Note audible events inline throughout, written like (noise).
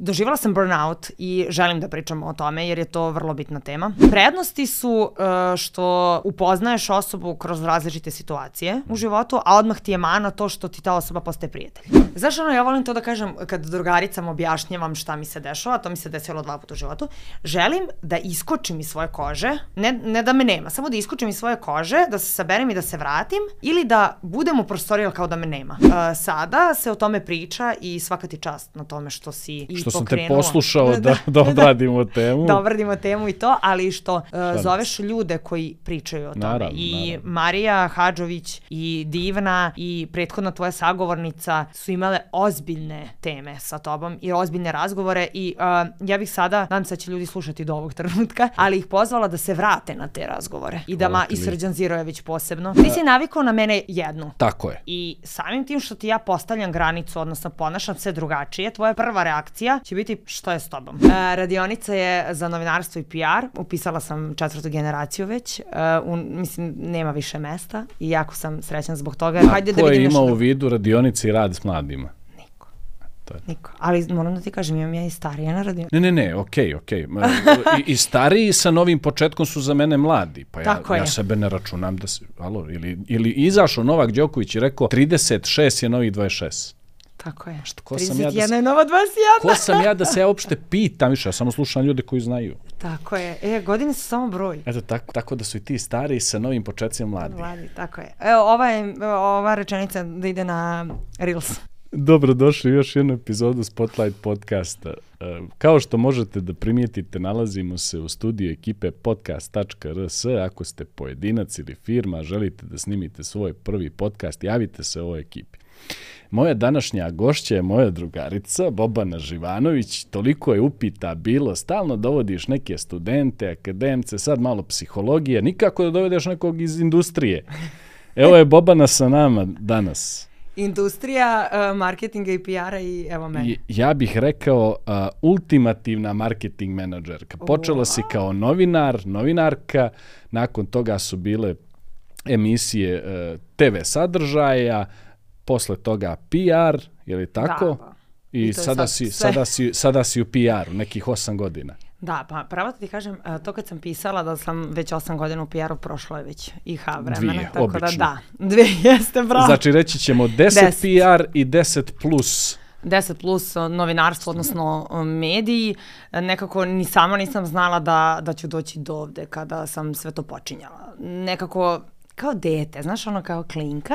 doživala sam burnout i želim da pričam o tome jer je to vrlo bitna tema. Prednosti su uh, što upoznaješ osobu kroz različite situacije u životu, a odmah ti je mana to što ti ta osoba postaje prijatelj. Znaš ono, ja volim to da kažem kad drugaricama objašnjavam šta mi se dešava, to mi se desilo dva puta u životu, želim da iskočim iz svoje kože, ne, ne da me nema, samo da iskočim iz svoje kože, da se saberem i da se vratim ili da budem u prostoriji kao da me nema. Uh, sada se o tome priča i svaka ti čast na tome što si i Što sam pokrenula. te poslušao (laughs) da, da obradimo temu. da obradimo temu i to, ali što uh, zoveš ljude koji pričaju o tome. Naravno, I naravno. Marija Hadžović i Divna i prethodna tvoja sagovornica su imale ozbiljne teme sa tobom i ozbiljne razgovore i uh, ja bih sada, nadam se da će ljudi slušati do ovog trenutka, ali ih pozvala da se vrate na te razgovore. I da ma, i. Srđan Zirojević posebno. Ti si navikao na mene jednu. Tako je. I samim tim što ti ja postavljam granicu, odnosno ponašam se drugačije, tvoja prva reakcija će biti što je s tobom. E, radionica je za novinarstvo i PR, upisala sam četvrtu generaciju već, e, u, mislim nema više mesta i jako sam srećan zbog toga. Hajde da Ko je vidim imao u vidu radionice i rad s mladima? Niko. To je. Niko. Ali moram da ti kažem, imam ja i starija na radionici. Ne, ne, ne, okej, okej. Ma, I, I stariji sa novim početkom su za mene mladi. Pa ja, Tako ja je. sebe ne računam da se... Alo, ili, ili izašao Novak Đoković i rekao 36 je novi 26. Tako je. ko sam ja da 31 je nova 21. Ko sam ja da se ja uopšte pitam više, ja samo slušam ljude koji znaju. Tako je. E, godine su samo broj. Eto, tako, tako da su i ti stariji sa novim početcima mladi. Mladi, tako je. Evo, ova, je, ova rečenica da ide na Reels. Dobrodošli u još jednu epizodu Spotlight podcasta. E, Kao što možete da primijetite, nalazimo se u studiju ekipe podcast.rs. Ako ste pojedinac ili firma, želite da snimite svoj prvi podcast, javite se ovoj ekipi. Moja današnja gošća je moja drugarica, Bobana Živanović. Toliko je upita bilo, stalno dovodiš neke studente, akademce, sad malo psihologije, nikako da dovedeš nekog iz industrije. Evo je Bobana sa nama danas. Industrija uh, marketinga i PR-a i evo mene. Ja bih rekao uh, ultimativna marketing menadžerka. Počela si kao novinar, novinarka, nakon toga su bile emisije uh, TV sadržaja, posle toga PR, je li tako? Da, pa. I, I sada, sad si, sada, si, sada si u PR-u, nekih osam godina. Da, pa pravo da ti kažem, a, to kad sam pisala da sam već 8 godina u PR-u, prošlo je već IH vremena. Dvije, tako obično. da da, (laughs) dvije jeste, bravo. Znači, reći ćemo 10 Deset. PR i 10 plus. 10 plus o, novinarstvo, odnosno o, mediji. E, Nekako ni sama nisam znala da, da ću doći do ovde kada sam sve to počinjala. Nekako kao dete, znaš ono kao klinka,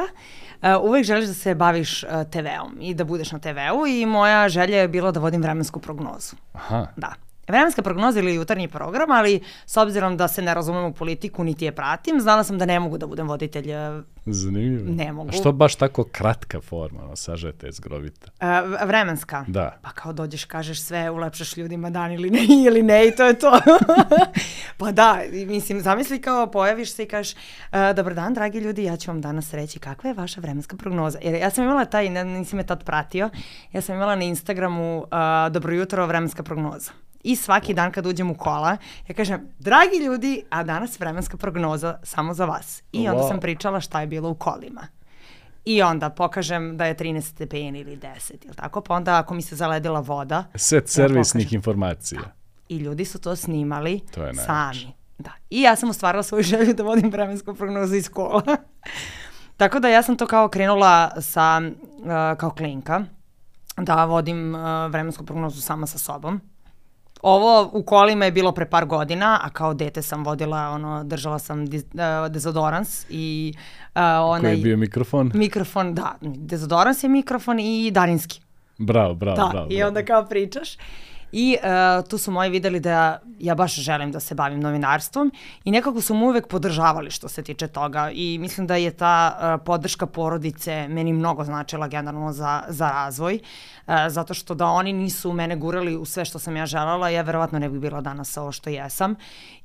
e, uvek želiš da se baviš e, TV-om i da budeš na TV-u i moja želja je bila da vodim vremensku prognozu. Aha. Da. Vremenska prognoza ili jutarnji program, ali s obzirom da se ne razumem u politiku, niti je pratim, znala sam da ne mogu da budem voditelj e, Zanimljivo. Ne mogu. A što baš tako kratka forma, ono, sažete iz e, vremenska. Da. Pa kao dođeš, kažeš sve, ulepšaš ljudima dan ili ne, (laughs) ili ne i to je to. (laughs) pa da, mislim, zamisli kao pojaviš se i kažeš, e, dobar dan, dragi ljudi, ja ću vam danas reći kakva je vaša vremenska prognoza. Jer ja sam imala taj, nisi me tad pratio, ja sam imala na Instagramu uh, dobro jutro, vremenska prognoza. I svaki dan kad uđem u kola, ja kažem, dragi ljudi, a danas vremenska prognoza samo za vas. I onda Wow. sam pričala šta je bilo u kolima. I onda pokažem da je 13 stepeni ili 10, ili tako, pa onda ako mi se zaledila voda, Set servisnih pokažem. informacija. i ljudi su to snimali To je sami. Da. I ja sam ostvarila svoju želju da vodim vremensku prognozu iz kola. (laughs) Tako da ja sam to kao krenula sa, uh, kao klinka, da vodim uh, vremensku prognozu sama sa sobom. Ovo u kolima je bilo pre par godina, a kao dete sam vodila, ono, držala sam diz, uh, dezodorans i uh, onaj Koji je bio mikrofon? mikrofon, da, dezodorans je mikrofon i darinski. Bravo, bravo, Da, bravo. i bravo. onda kao pričaš. I uh, tu su moji videli da ja baš želim da se bavim novinarstvom i nekako su me uvek podržavali što se tiče toga i mislim da je ta uh, podrška porodice meni mnogo značila generalno za, za razvoj, uh, zato što da oni nisu mene gurali u sve što sam ja želela, ja verovatno ne bih bila danas ovo što jesam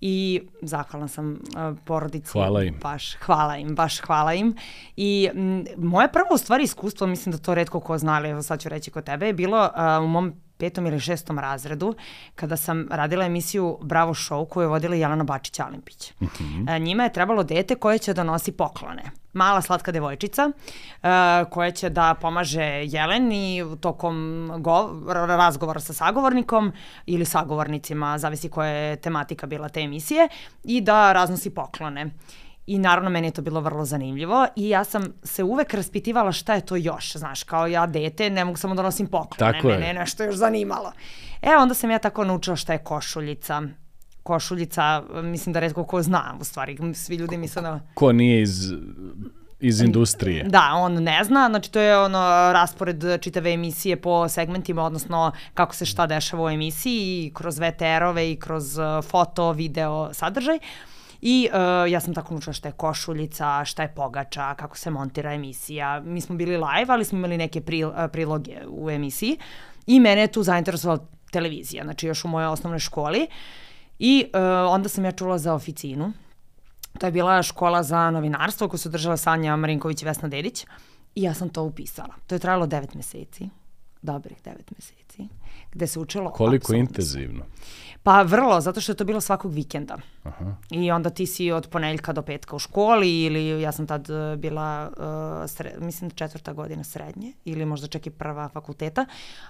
i zahvalna sam uh, porodici. Hvala im. Baš, hvala im, baš hvala im. I m, moje prvo u stvari iskustvo, mislim da to redko ko zna, ali sad ću reći kod tebe, je bilo uh, u mom petom ili šestom razredu, kada sam radila emisiju Bravo Show koju je vodila Jelena Bačić-Alimpić. Mm -hmm. Njima je trebalo dete koje će da nosi poklone. Mala slatka devojčica uh, koja će da pomaže Jeleni tokom go, razgovora sa sagovornikom ili sagovornicima, zavisi koja je tematika bila te emisije, i da raznosi poklone. I naravno meni je to bilo vrlo zanimljivo i ja sam se uvek raspitivala šta je to još, znaš, kao ja dete ne mogu samo da nosim poklone, tako mene je nešto još zanimalo. E onda sam ja tako naučila šta je košuljica, košuljica, mislim da redko ko zna, u stvari, svi ljudi misle da... Ko nije iz iz industrije. Da, on ne zna, znači to je ono raspored čitave emisije po segmentima, odnosno kako se šta dešava u emisiji i kroz VTR-ove i kroz foto, video sadržaj. Uh, I uh, ja sam tako naučila šta je košuljica, šta je pogača, kako se montira emisija. Mi smo bili live, ali smo imali neke pri, uh, priloge u emisiji. I mene je tu zainteresovala televizija, znači još u mojoj osnovnoj školi. I uh, onda sam ja čula za oficinu. To je bila škola za novinarstvo koju su držala Sanja Marinković i Vesna Dedić. I ja sam to upisala. To je trajalo devet meseci. Dobrih devet meseci. Gde se učilo... Koliko intenzivno? Sve. Pa vrlo, zato što je to bilo svakog vikenda. Aha. I onda ti si od poneljka do petka u školi ili ja sam tad e, bila, uh, sre, mislim četvrta godina srednje ili možda čak i prva fakulteta,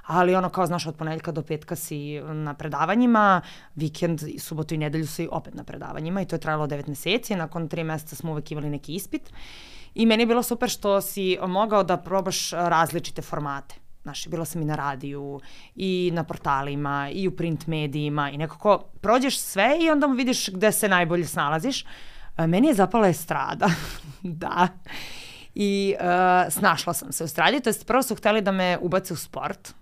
ali ono kao znaš od poneljka do petka si na predavanjima, vikend, subotu i nedelju si opet na predavanjima i to je trajalo devet meseci, nakon tri meseca smo uvek imali neki ispit i meni je bilo super što si mogao da probaš različite formate Znaš, bila sam i na radiju, i na portalima, i u print medijima, i nekako prođeš sve i onda vidiš gde se najbolje snalaziš. E, meni je zapala estrada, (laughs) da. I uh, snašla sam se u estradi, to je prvo su hteli da me ubace u sport,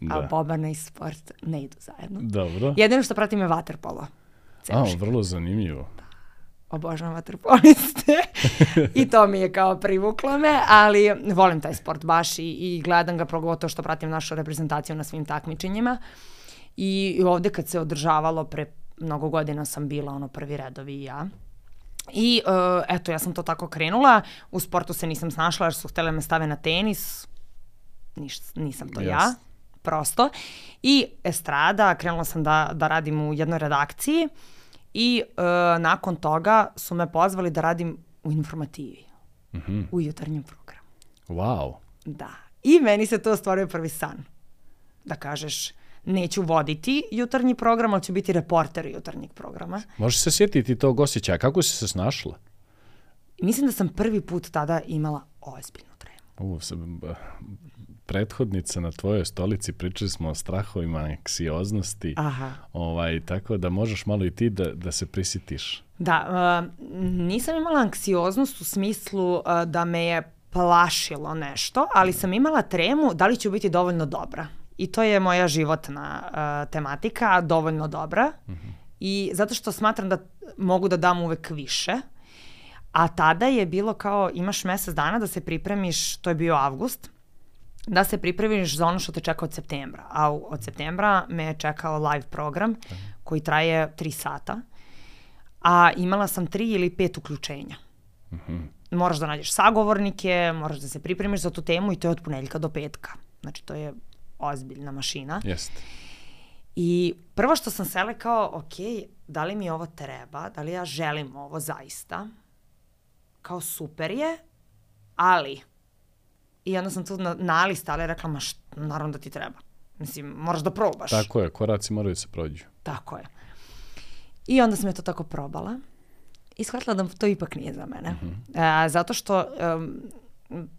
da. a Bobana i sport ne idu zajedno. Dobro. Jedino što pratim je vaterpolo. A, vrlo zanimljivo. Obožavam vaterpoliste i to mi je kao privuklo me, ali volim taj sport baš i, i gledam ga pogotovo što pratim našu reprezentaciju na svim takmičenjima i ovde kad se održavalo pre mnogo godina sam bila ono prvi redovi i ja. I uh, eto, ja sam to tako krenula, u sportu se nisam snašla jer su htele me stave na tenis, Niš, nisam to yes. ja, prosto. I estrada, krenula sam da, da radim u jednoj redakciji, uh, I uh, nakon toga su me pozvali da radim u informativi. Mm -hmm. U jutarnjem programu. Wow. Da. I meni se to ostvario prvi san. Da kažeš, neću voditi jutarnji program, ali ću biti reporter jutarnjeg programa. Možeš se sjetiti tog osjećaja. Kako si se snašla? Mislim da sam prvi put tada imala ozbiljnu tremu. U, prethodnica na tvojoj stolici, pričali smo o strahovima, anksioznosti, Aha. ovaj, tako da možeš malo i ti da, da se prisitiš. Da, uh, nisam imala anksioznost u smislu uh, da me je plašilo nešto, ali sam imala tremu da li ću biti dovoljno dobra. I to je moja životna uh, tematika, dovoljno dobra. Uh mhm. -huh. I zato što smatram da mogu da dam uvek više. A tada je bilo kao imaš mesec dana da se pripremiš, to je bio avgust, da se pripremiš za ono što te čeka od septembra. A od septembra me je čekao live program koji traje 3 sata, a imala sam tri ili pet uključenja. Mm -hmm. Moraš da nađeš sagovornike, moraš da se pripremiš za tu temu i to je od ponedeljka do petka. Znači, to je ozbiljna mašina. Jeste. I prvo što sam sele kao, ok, da li mi ovo treba, da li ja želim ovo zaista, kao super je, ali I onda sam tu na, na ali rekla, ma št, naravno da ti treba. Mislim, moraš da probaš. Tako je, koraci moraju da se prođu. Tako je. I onda sam je to tako probala i shvatila da to ipak nije za mene. Mm -hmm. e, zato što um,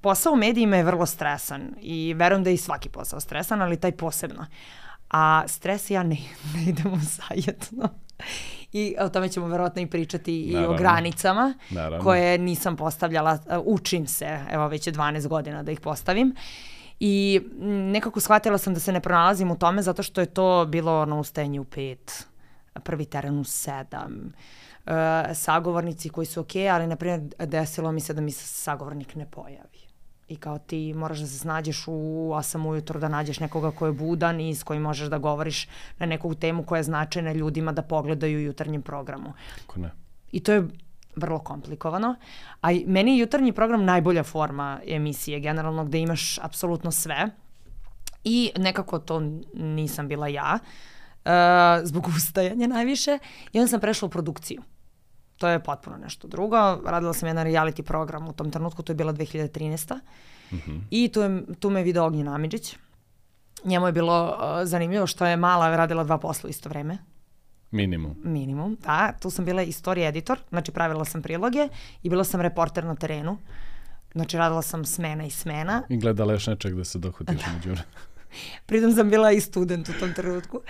posao u medijima je vrlo stresan i verujem da je i svaki posao stresan, ali taj posebno. A stres i ja ne, (laughs) ne idemo zajedno i o tome ćemo verovatno i pričati Naravno. i o granicama Naravno. koje nisam postavljala, učim se, evo već je 12 godina da ih postavim. I nekako shvatila sam da se ne pronalazim u tome zato što je to bilo na ustajanje u pet, prvi teren u sedam, uh, sagovornici koji su okej, okay, ali na primjer desilo mi se da mi se sagovornik ne pojavi i kao ti moraš da se snađeš u 8 ujutro da nađeš nekoga ko je budan i s kojim možeš da govoriš na neku temu koja je značajna ljudima da pogledaju u jutarnjem programu. Kako ne? I to je vrlo komplikovano. A meni je jutarnji program najbolja forma emisije, generalno gde imaš apsolutno sve. I nekako to nisam bila ja, uh, zbog ustajanja najviše. I onda sam prešla u produkciju. To je potpuno nešto drugo. Radila sam jedan reality program u tom trenutku, to je bila 2013. Mm -hmm. I tu, je, tu me video Ognjen Amidžić. Njemu je bilo uh, zanimljivo što je mala radila dva posla u isto vreme. Minimum. Minimum, da. Tu sam bila i story editor, znači pravila sam priloge i bila sam reporter na terenu. Znači radila sam smena i smena. I gledala još nečeg da se dohutiš da. među (laughs) Pritom sam bila i student u tom trenutku.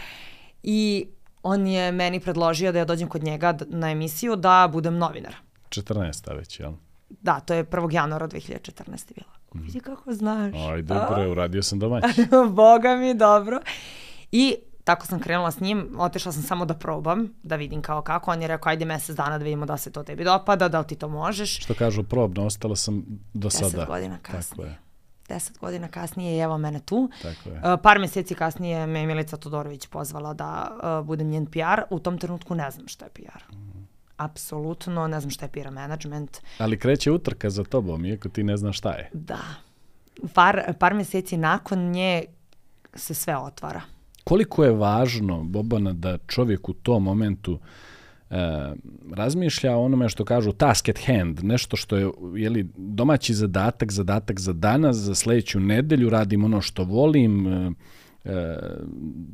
I on je meni predložio da ja dođem kod njega na emisiju da budem novinar. 14. već, jel? Da, to je 1. januara 2014. bila. Mm. Vidi kako znaš. Aj, dobro, uradio sam domać. (laughs) Boga mi, dobro. I tako sam krenula s njim, otišla sam samo da probam, da vidim kao kako. On je rekao, ajde mesec dana da vidimo da se to tebi dopada, da li ti to možeš. Što kažu probno, ostala sam do sada. Deset godina kasnije. Tako je. Deset godina kasnije i evo mene tu. Tako je. Uh, par meseci kasnije me Milica Todorović pozvala da uh, budem njen PR. U tom trenutku ne znam šta je PR. Mm. Apsolutno ne znam šta je PR management. Ali kreće utrka za tobom, iako ti ne znaš šta je. Da. Par, par meseci nakon nje se sve otvara koliko je važno, Bobana, da čovjek u tom momentu e, razmišlja o onome što kažu task at hand, nešto što je jeli, domaći zadatak, zadatak za danas, za sledeću nedelju, radim ono što volim, e, e,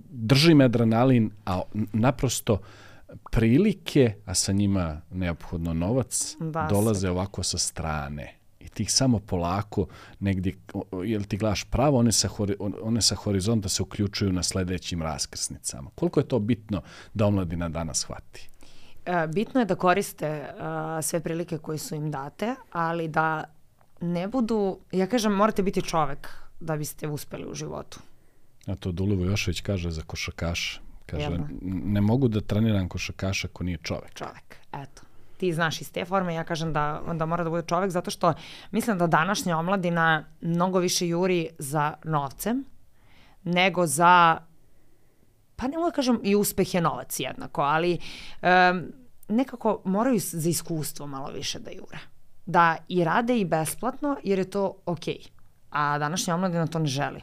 držim adrenalin, a naprosto prilike, a sa njima neophodno novac, da, dolaze ovako sa strane i ti samo polako negdje, jel ti gledaš pravo, one sa, hori, one sa horizonta se uključuju na sledećim raskrsnicama. Koliko je to bitno da omladina danas shvati? E, bitno je da koriste uh, sve prilike koje su im date, ali da ne budu, ja kažem, morate biti čovek da biste uspeli u životu. A to Dulivo Jošević kaže za košakaša. Kaže, Jelno. ne mogu da treniram košakaša ako nije čovek. Čovek, eto ti znaš iz te forme, ja kažem da, da mora da bude čovek, zato što mislim da današnja omladina mnogo više juri za novcem nego za, pa ne mogu da kažem i uspeh je novac jednako, ali um, nekako moraju za iskustvo malo više da jure. Da i rade i besplatno jer je to okej. Okay. A današnja omladina to ne želi.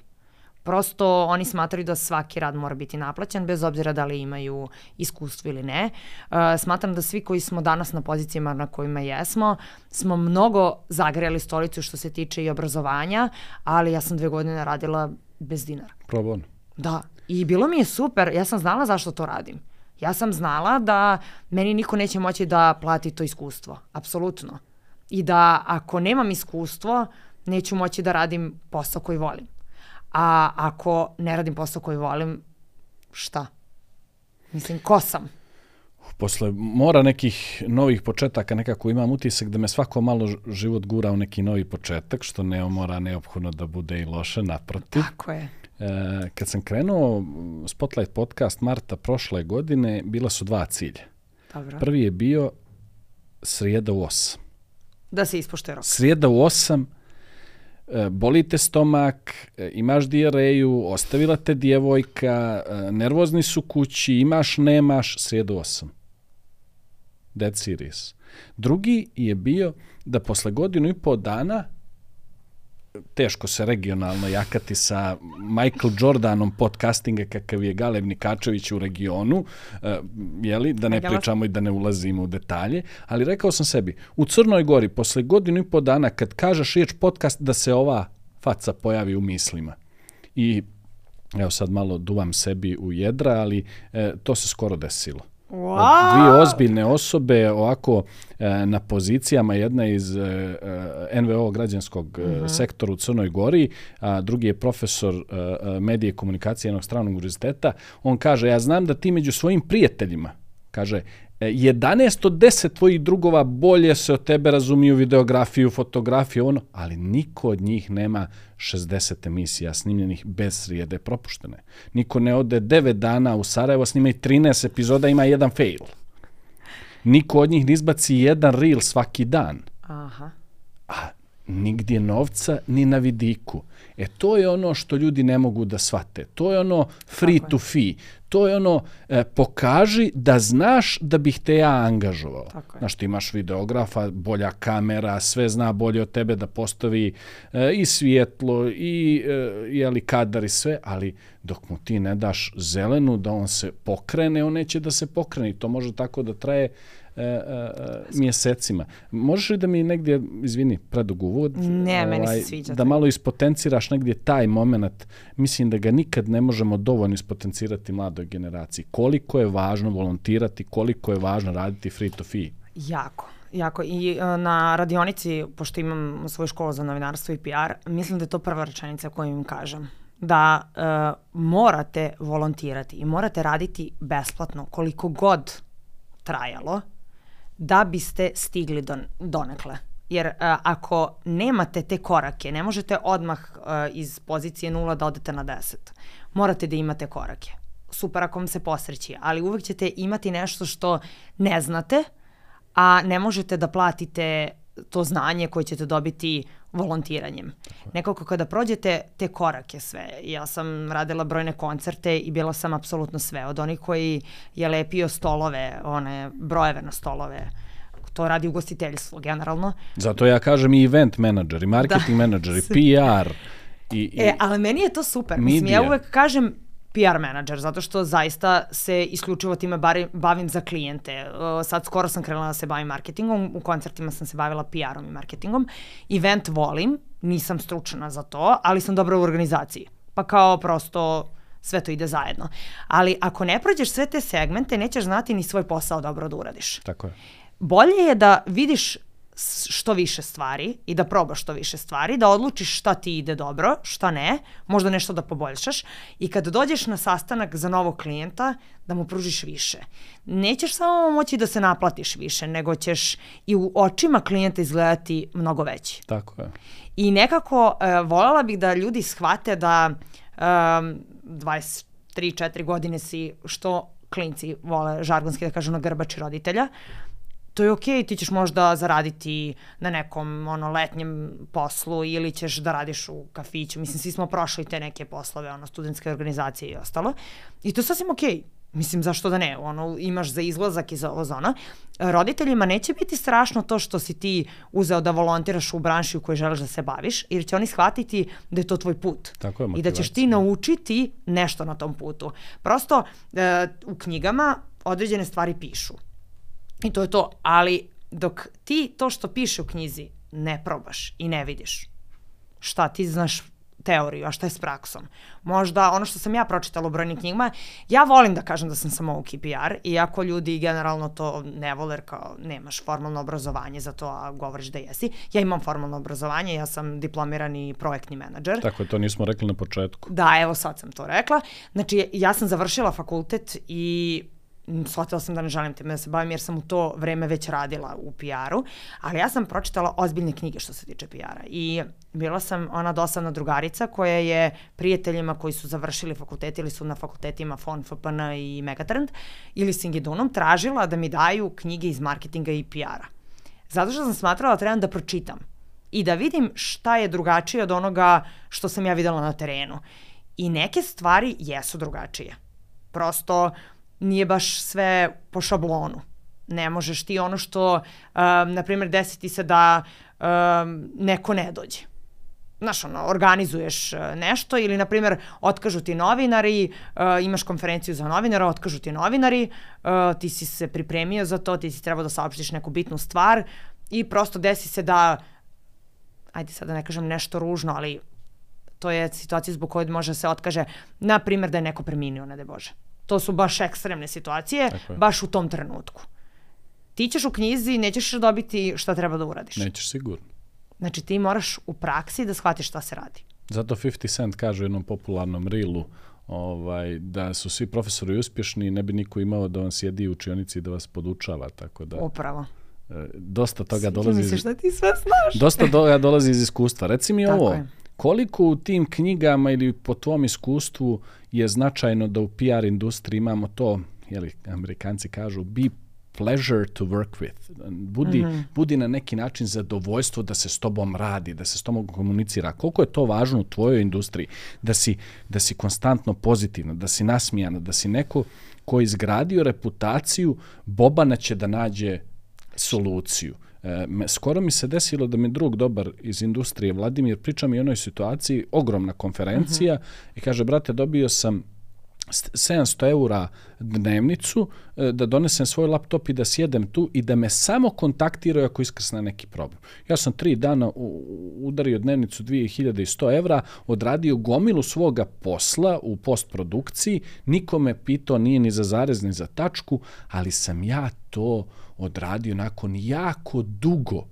Prosto oni smatraju da svaki rad mora biti naplaćan, bez obzira da li imaju iskustvo ili ne. Uh, smatram da svi koji smo danas na pozicijama na kojima jesmo, smo mnogo zagrejali stolicu što se tiče i obrazovanja, ali ja sam dve godine radila bez dinara. Probon. Da. I bilo mi je super. Ja sam znala zašto to radim. Ja sam znala da meni niko neće moći da plati to iskustvo. Apsolutno. I da ako nemam iskustvo, neću moći da radim posao koji volim. A ako ne radim posao koji volim, šta? Mislim, ko sam? Posle mora nekih novih početaka, nekako imam utisak da me svako malo život gura u neki novi početak, što ne mora neophodno da bude i loše, naprotiv. Tako je. E, kad sam krenuo Spotlight podcast marta prošle godine, bila su dva cilja. Dobro. Prvi je bio srijeda u 8. Da se ispoštuje rok. Srijeda u 8, E, boli te stomak, e, imaš dijareju, ostavila te djevojka, e, nervozni su kući, imaš, nemaš, srijedu osam. Dead serious. Drugi je bio da posle godinu i po dana teško se regionalno jakati sa Michael Jordanom podcastinga kakav je Galeb Nikačević u regionu, uh, jeli, da ne pričamo i da ne ulazimo u detalje, ali rekao sam sebi, u Crnoj Gori posle godinu i po dana kad kažeš riječ podcast da se ova faca pojavi u mislima. I evo sad malo duvam sebi u jedra, ali e, to se skoro desilo. Wow. Dvije ozbiljne osobe ovako e, na pozicijama, jedna iz e, e NVO građanskog mm -hmm. sektora u Crnoj Gori, a drugi je profesor medije i komunikacije jednog stranog univerziteta. On kaže, ja znam da ti među svojim prijateljima, kaže, 11 od 10 tvojih drugova bolje se od tebe razumiju videografiju, fotografiju, ono, ali niko od njih nema 60 emisija snimljenih bez srijede propuštene. Niko ne ode 9 dana u Sarajevo, snima i 13 epizoda, ima jedan fail. Niko od njih ne izbaci jedan reel svaki dan. Aha. A nigdje novca ni na vidiku. E to je ono što ljudi ne mogu da shvate. To je ono free Tako to fee. To je ono e, pokaži da znaš da bih te ja angažovao. Tako je. Znaš, ti imaš videografa, bolja kamera, sve zna bolje od tebe da postavi e, i svjetlo i e, jeli kadar i sve, ali dok mu ti ne daš zelenu da on se pokrene, on neće da se pokrene. To može tako da traje e, e, e, mjesecima. Možeš li da mi negdje, izvini, predug uvod, ovaj, Ne, meni se sviđa da malo ispotenciraš negdje taj moment, mislim da ga nikad ne možemo dovoljno ispotencirati mladoj generaciji. Koliko je važno volontirati, koliko je važno raditi free to fee. Jako. Jako. I e, na radionici, pošto imam svoju školu za novinarstvo i PR, mislim da je to prva rečenica koju im kažem. Da e, morate volontirati i morate raditi besplatno koliko god trajalo da biste stigli do, donekle. Jer e, ako nemate te korake, ne možete odmah e, iz pozicije nula da odete na 10. Morate da imate korake. Super ako vam se posreći, ali uvek ćete imati nešto što ne znate, a ne možete da platite to znanje koje ćete dobiti volontiranjem. Nekako kada prođete te korake sve, ja sam radila brojne koncerte i bila sam apsolutno sve, od onih koji je lepio stolove, one brojeve na stolove, to radi ugostiteljstvo generalno. Zato ja kažem i event menadžer, i marketing Da. menadžer, i (laughs) PR. I, i, E, ali meni je to super. Mislim, ja uvek kažem PR menadžer, zato što zaista se isključivo time bari, bavim za klijente. Uh, sad skoro sam krenula da se bavim marketingom, u koncertima sam se bavila PR-om i marketingom. Event volim, nisam stručna za to, ali sam dobra u organizaciji. Pa kao prosto sve to ide zajedno. Ali ako ne prođeš sve te segmente, nećeš znati ni svoj posao dobro da uradiš Tako je. bolje je da vidiš što više stvari i da probaš što više stvari, da odlučiš šta ti ide dobro, šta ne, možda nešto da poboljšaš i kad dođeš na sastanak za novog klijenta, da mu pružiš više. Nećeš samo moći da se naplatiš više, nego ćeš i u očima klijenta izgledati mnogo veći. Tako je. I nekako uh, voljela bih da ljudi shvate da um, 23-4 godine si, što klinci vole žargonski da kažu na grbači roditelja, to je okej, ti ćeš možda zaraditi na nekom ono letnjem poslu ili ćeš da radiš u kafiću. Mislim, svi smo prošli te neke poslove, ono, studentske organizacije i ostalo. I to je sasvim okej. Mislim, zašto da ne? Ono, imaš za izlazak iz ovo zona. Roditeljima neće biti strašno to što si ti uzeo da volontiraš u branši u kojoj želiš da se baviš, jer će oni shvatiti da je to tvoj put. Tako je, I da ćeš ti naučiti nešto na tom putu. Prosto, e, u knjigama određene stvari pišu. I to je to. Ali dok ti to što piše u knjizi ne probaš i ne vidiš, šta ti znaš teoriju, a šta je s praksom. Možda ono što sam ja pročitala u brojnim knjigama, ja volim da kažem da sam samouki PR, iako ljudi generalno to ne vole, jer kao nemaš formalno obrazovanje za to, a govoriš da jesi. Ja imam formalno obrazovanje, ja sam diplomirani projektni menadžer. Tako je, to nismo rekli na početku. Da, evo sad sam to rekla. Znači, ja sam završila fakultet i shvatila sam da ne želim time da se bavim jer sam u to vreme već radila u PR-u, ali ja sam pročitala ozbiljne knjige što se tiče PR-a i bila sam ona dosadna drugarica koja je prijateljima koji su završili fakultet ili su na fakultetima FON, FPN i Megatrend ili Singidunom tražila da mi daju knjige iz marketinga i PR-a. Zato što sam smatrala da trebam da pročitam i da vidim šta je drugačije od onoga što sam ja videla na terenu. I neke stvari jesu drugačije. Prosto nije baš sve po šablonu. Ne možeš ti ono što, um, na primjer, desiti se da um, neko ne dođe. Znaš, ono, organizuješ e, nešto ili, na primjer, otkažu ti novinari, uh, imaš konferenciju za novinara, otkažu ti novinari, uh, ti si se pripremio za to, ti si trebao da saopštiš neku bitnu stvar i prosto desi se da, ajde sad da ne kažem nešto ružno, ali to je situacija zbog koje može da se otkaže, na primjer da je neko preminio, ne de Bože. To su baš ekstremne situacije, baš u tom trenutku. Ti ćeš u knjizi, nećeš dobiti šta treba da uradiš. Nećeš sigurno. Znači ti moraš u praksi da shvatiš šta se radi. Zato 50 Cent kaže u jednom popularnom rilu ovaj, da su svi profesori uspješni i ne bi niko imao da vam sjedi u učionici i da vas podučava, tako da Upravo. e, dosta toga Sviđa dolazi iz, šta ti sve znaš. (laughs) dosta toga dolazi iz iskustva. Reci mi Tako ovo, je. koliko u tim knjigama ili po tvom iskustvu je značajno da u PR industriji imamo to, jeli, Amerikanci kažu, be pleasure to work with. Budi, budi na neki način zadovoljstvo da se s tobom radi, da se s tobom komunicira. Koliko je to važno u tvojoj industriji, da si, da si konstantno pozitivna, da si nasmijana, da si neko ko je izgradio reputaciju, Bobana će da nađe soluciju. E, me, skoro mi se desilo da mi drug dobar iz industrije, Vladimir, priča mi o onoj situaciji, ogromna konferencija, i kaže, brate, dobio sam 700 eura dnevnicu, e, da donesem svoj laptop i da sjedem tu i da me samo kontaktiraju ako iskrsne neki problem. Ja sam tri dana udario dnevnicu 2100 evra, odradio gomilu svoga posla u postprodukciji, nikome pitao nije ni za zarez ni za tačku, ali sam ja to odradio nakon jako dugo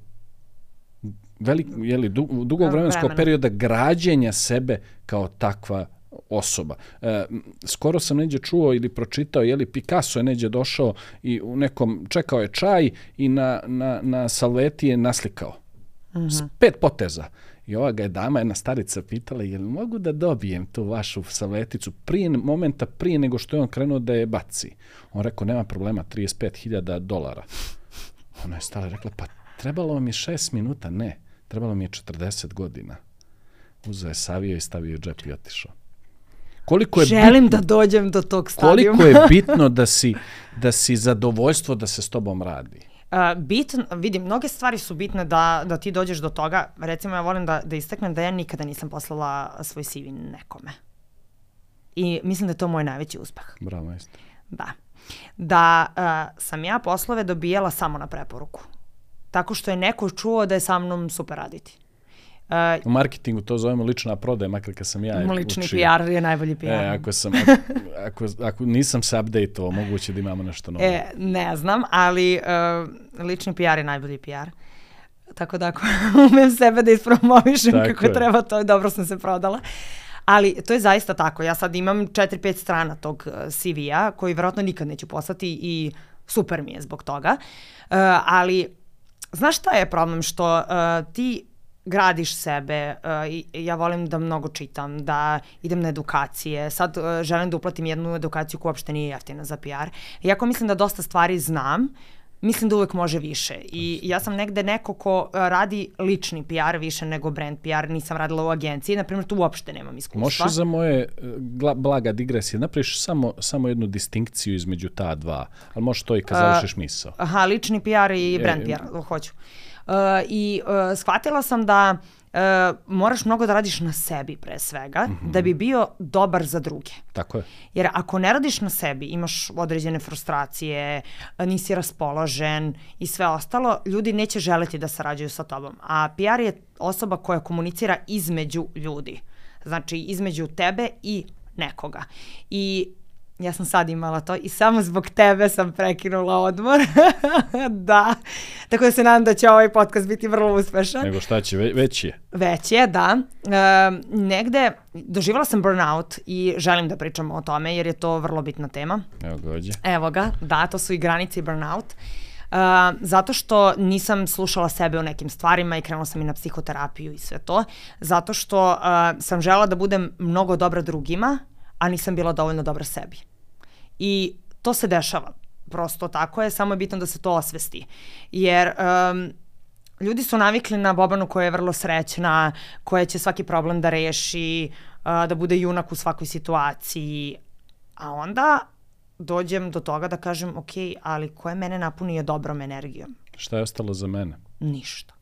velik, jeli, du, dugo vremenskog Vremena. perioda građenja sebe kao takva osoba. E, skoro sam neđe čuo ili pročitao, je li Picasso je neđe došao i u nekom, čekao je čaj i na, na, na salveti je naslikao. S pet poteza. I ova ga je dama, jedna starica, pitala, jel mogu da dobijem tu vašu salveticu prije momenta, prije nego što je on krenuo da je baci? On rekao, nema problema, 35.000 dolara. Ona je stala i rekla, pa trebalo vam je šest minuta. Ne, trebalo mi je 40 godina. Uzeo je savio i stavio u džep i otišao. Koliko je Želim bitno, da dođem do tog stadijuma. koliko je bitno da si, da si zadovoljstvo da se s tobom radi. Uh, bitno, vidim, mnoge stvari su bitne da, da ti dođeš do toga. Recimo, ja volim da, da istaknem da ja nikada nisam poslala svoj CV nekome. I mislim da je to moj najveći uspeh. Bravo, majstor. Da. Da uh, sam ja poslove dobijala samo na preporuku. Tako što je neko čuo da je sa mnom super raditi. Uh, U marketingu to zovemo lična prodaja, makar kad sam ja lični učio. PR je najbolji PR. E, ako, sam, (laughs) ako, ako, ako nisam se update-ovao, moguće da imamo nešto novo. E, ne znam, ali uh, lični PR je najbolji PR. Tako da ako (laughs) umem sebe da ispromovišem Tako kako je. treba, to je dobro sam se prodala. Ali to je zaista tako. Ja sad imam 4-5 strana tog uh, CV-a koji verovatno nikad neću poslati i super mi je zbog toga. Uh, ali znaš šta je problem? Što uh, ti gradiš sebe uh, ja volim da mnogo čitam, da idem na edukacije. Sad uh, želim da uplatim jednu edukaciju koja uopšte nije jeftina za PR. Iako mislim da dosta stvari znam, mislim da uvek može više. I ja sam negde neko ko uh, radi lični PR više nego brand PR, nisam radila u agenciji, na primjer tu uopšte nemam iskustva. Možeš za moje e, blaga digresije, napraviš samo, samo jednu distinkciju između ta dva, ali možeš to i kad završiš misao. Aha, lični PR i brand PR, hoću. Uh, I uh, shvatila sam da uh, moraš mnogo da radiš na sebi pre svega, da bi bio dobar za druge. Tako je. Jer ako ne radiš na sebi, imaš određene frustracije, nisi raspoložen i sve ostalo, ljudi neće želeti da sarađuju sa tobom. A PR je osoba koja komunicira između ljudi. Znači, između tebe i nekoga. I ja sam sad imala to i samo zbog tebe sam prekinula odmor. (laughs) da. Tako da se nadam da će ovaj podcast biti vrlo uspešan. Nego šta će, ve, već je. Već je, da. E, negde doživala sam burnout i želim da pričamo o tome jer je to vrlo bitna tema. Evo ga ovdje. Evo ga, da, to su i granice i burnout. Uh, zato što nisam slušala sebe u nekim stvarima i krenula sam i na psihoterapiju i sve to. Zato što uh, sam žela da budem mnogo dobra drugima, a nisam bila dovoljno dobra sebi. I to se dešava. Prosto tako je, samo je bitno da se to osvesti. Jer um, ljudi su navikli na Bobanu koja je vrlo srećna, koja će svaki problem da reši, uh, da bude junak u svakoj situaciji. A onda dođem do toga da kažem, ok, ali ko je mene napunio dobrom energijom? Šta je ostalo za mene? Ništa.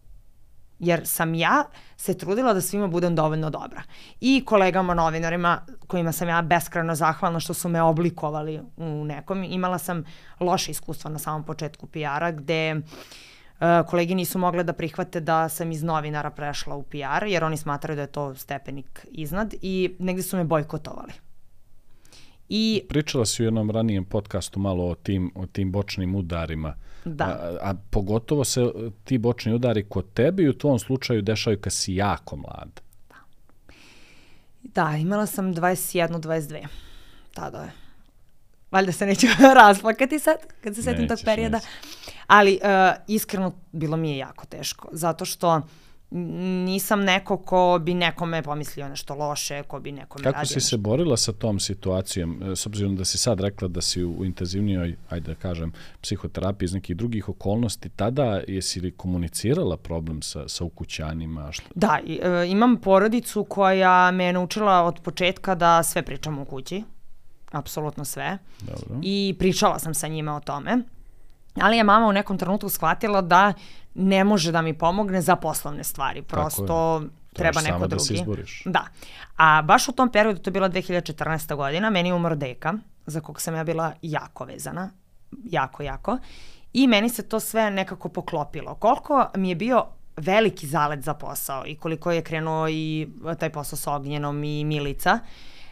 Jer sam ja se trudila da svima budem dovoljno dobra. I kolegama novinarima kojima sam ja beskrajno zahvalna što su me oblikovali u nekom. Imala sam loše iskustva na samom početku PR-a gde uh, kolegi nisu mogle da prihvate da sam iz novinara prešla u PR jer oni smatraju da je to stepenik iznad i negde su me bojkotovali. I Pričala si u jednom ranijem podcastu malo o tim, o tim bočnim udarima. Da. A, a pogotovo se e, ti bočni udari kod tebe i u tvom slučaju dešavaju kad si jako mlad. Da, imala sam 21, 22. Tada je. Valjda se neću (laughs) rasplakati sad, kad se setim tog perioda. nećeš. Ali uh, iskreno bilo mi je jako teško, zato što nisam neko ko bi nekome pomislio nešto loše, ko bi nekome Kako radio si nešto. se borila sa tom situacijom, e, s obzirom da si sad rekla da si u intenzivnijoj, ajde da kažem, psihoterapiji iz nekih drugih okolnosti, tada jesi li komunicirala problem sa, sa ukućanima? Šta? Da, e, imam porodicu koja me je naučila od početka da sve pričamo u kući. Apsolutno sve. Dobro. I pričala sam sa njima o tome. Ali je mama u nekom trenutku shvatila da ne može da mi pomogne za poslovne stvari. Prosto treba neko drugi. da se izboriš. Da. A baš u tom periodu, to je bila 2014. godina, meni je umro deka, za kog sam ja bila jako vezana. Jako, jako. I meni se to sve nekako poklopilo. Koliko mi je bio veliki zalet za posao i koliko je krenuo i taj posao sa Ognjenom i Milica,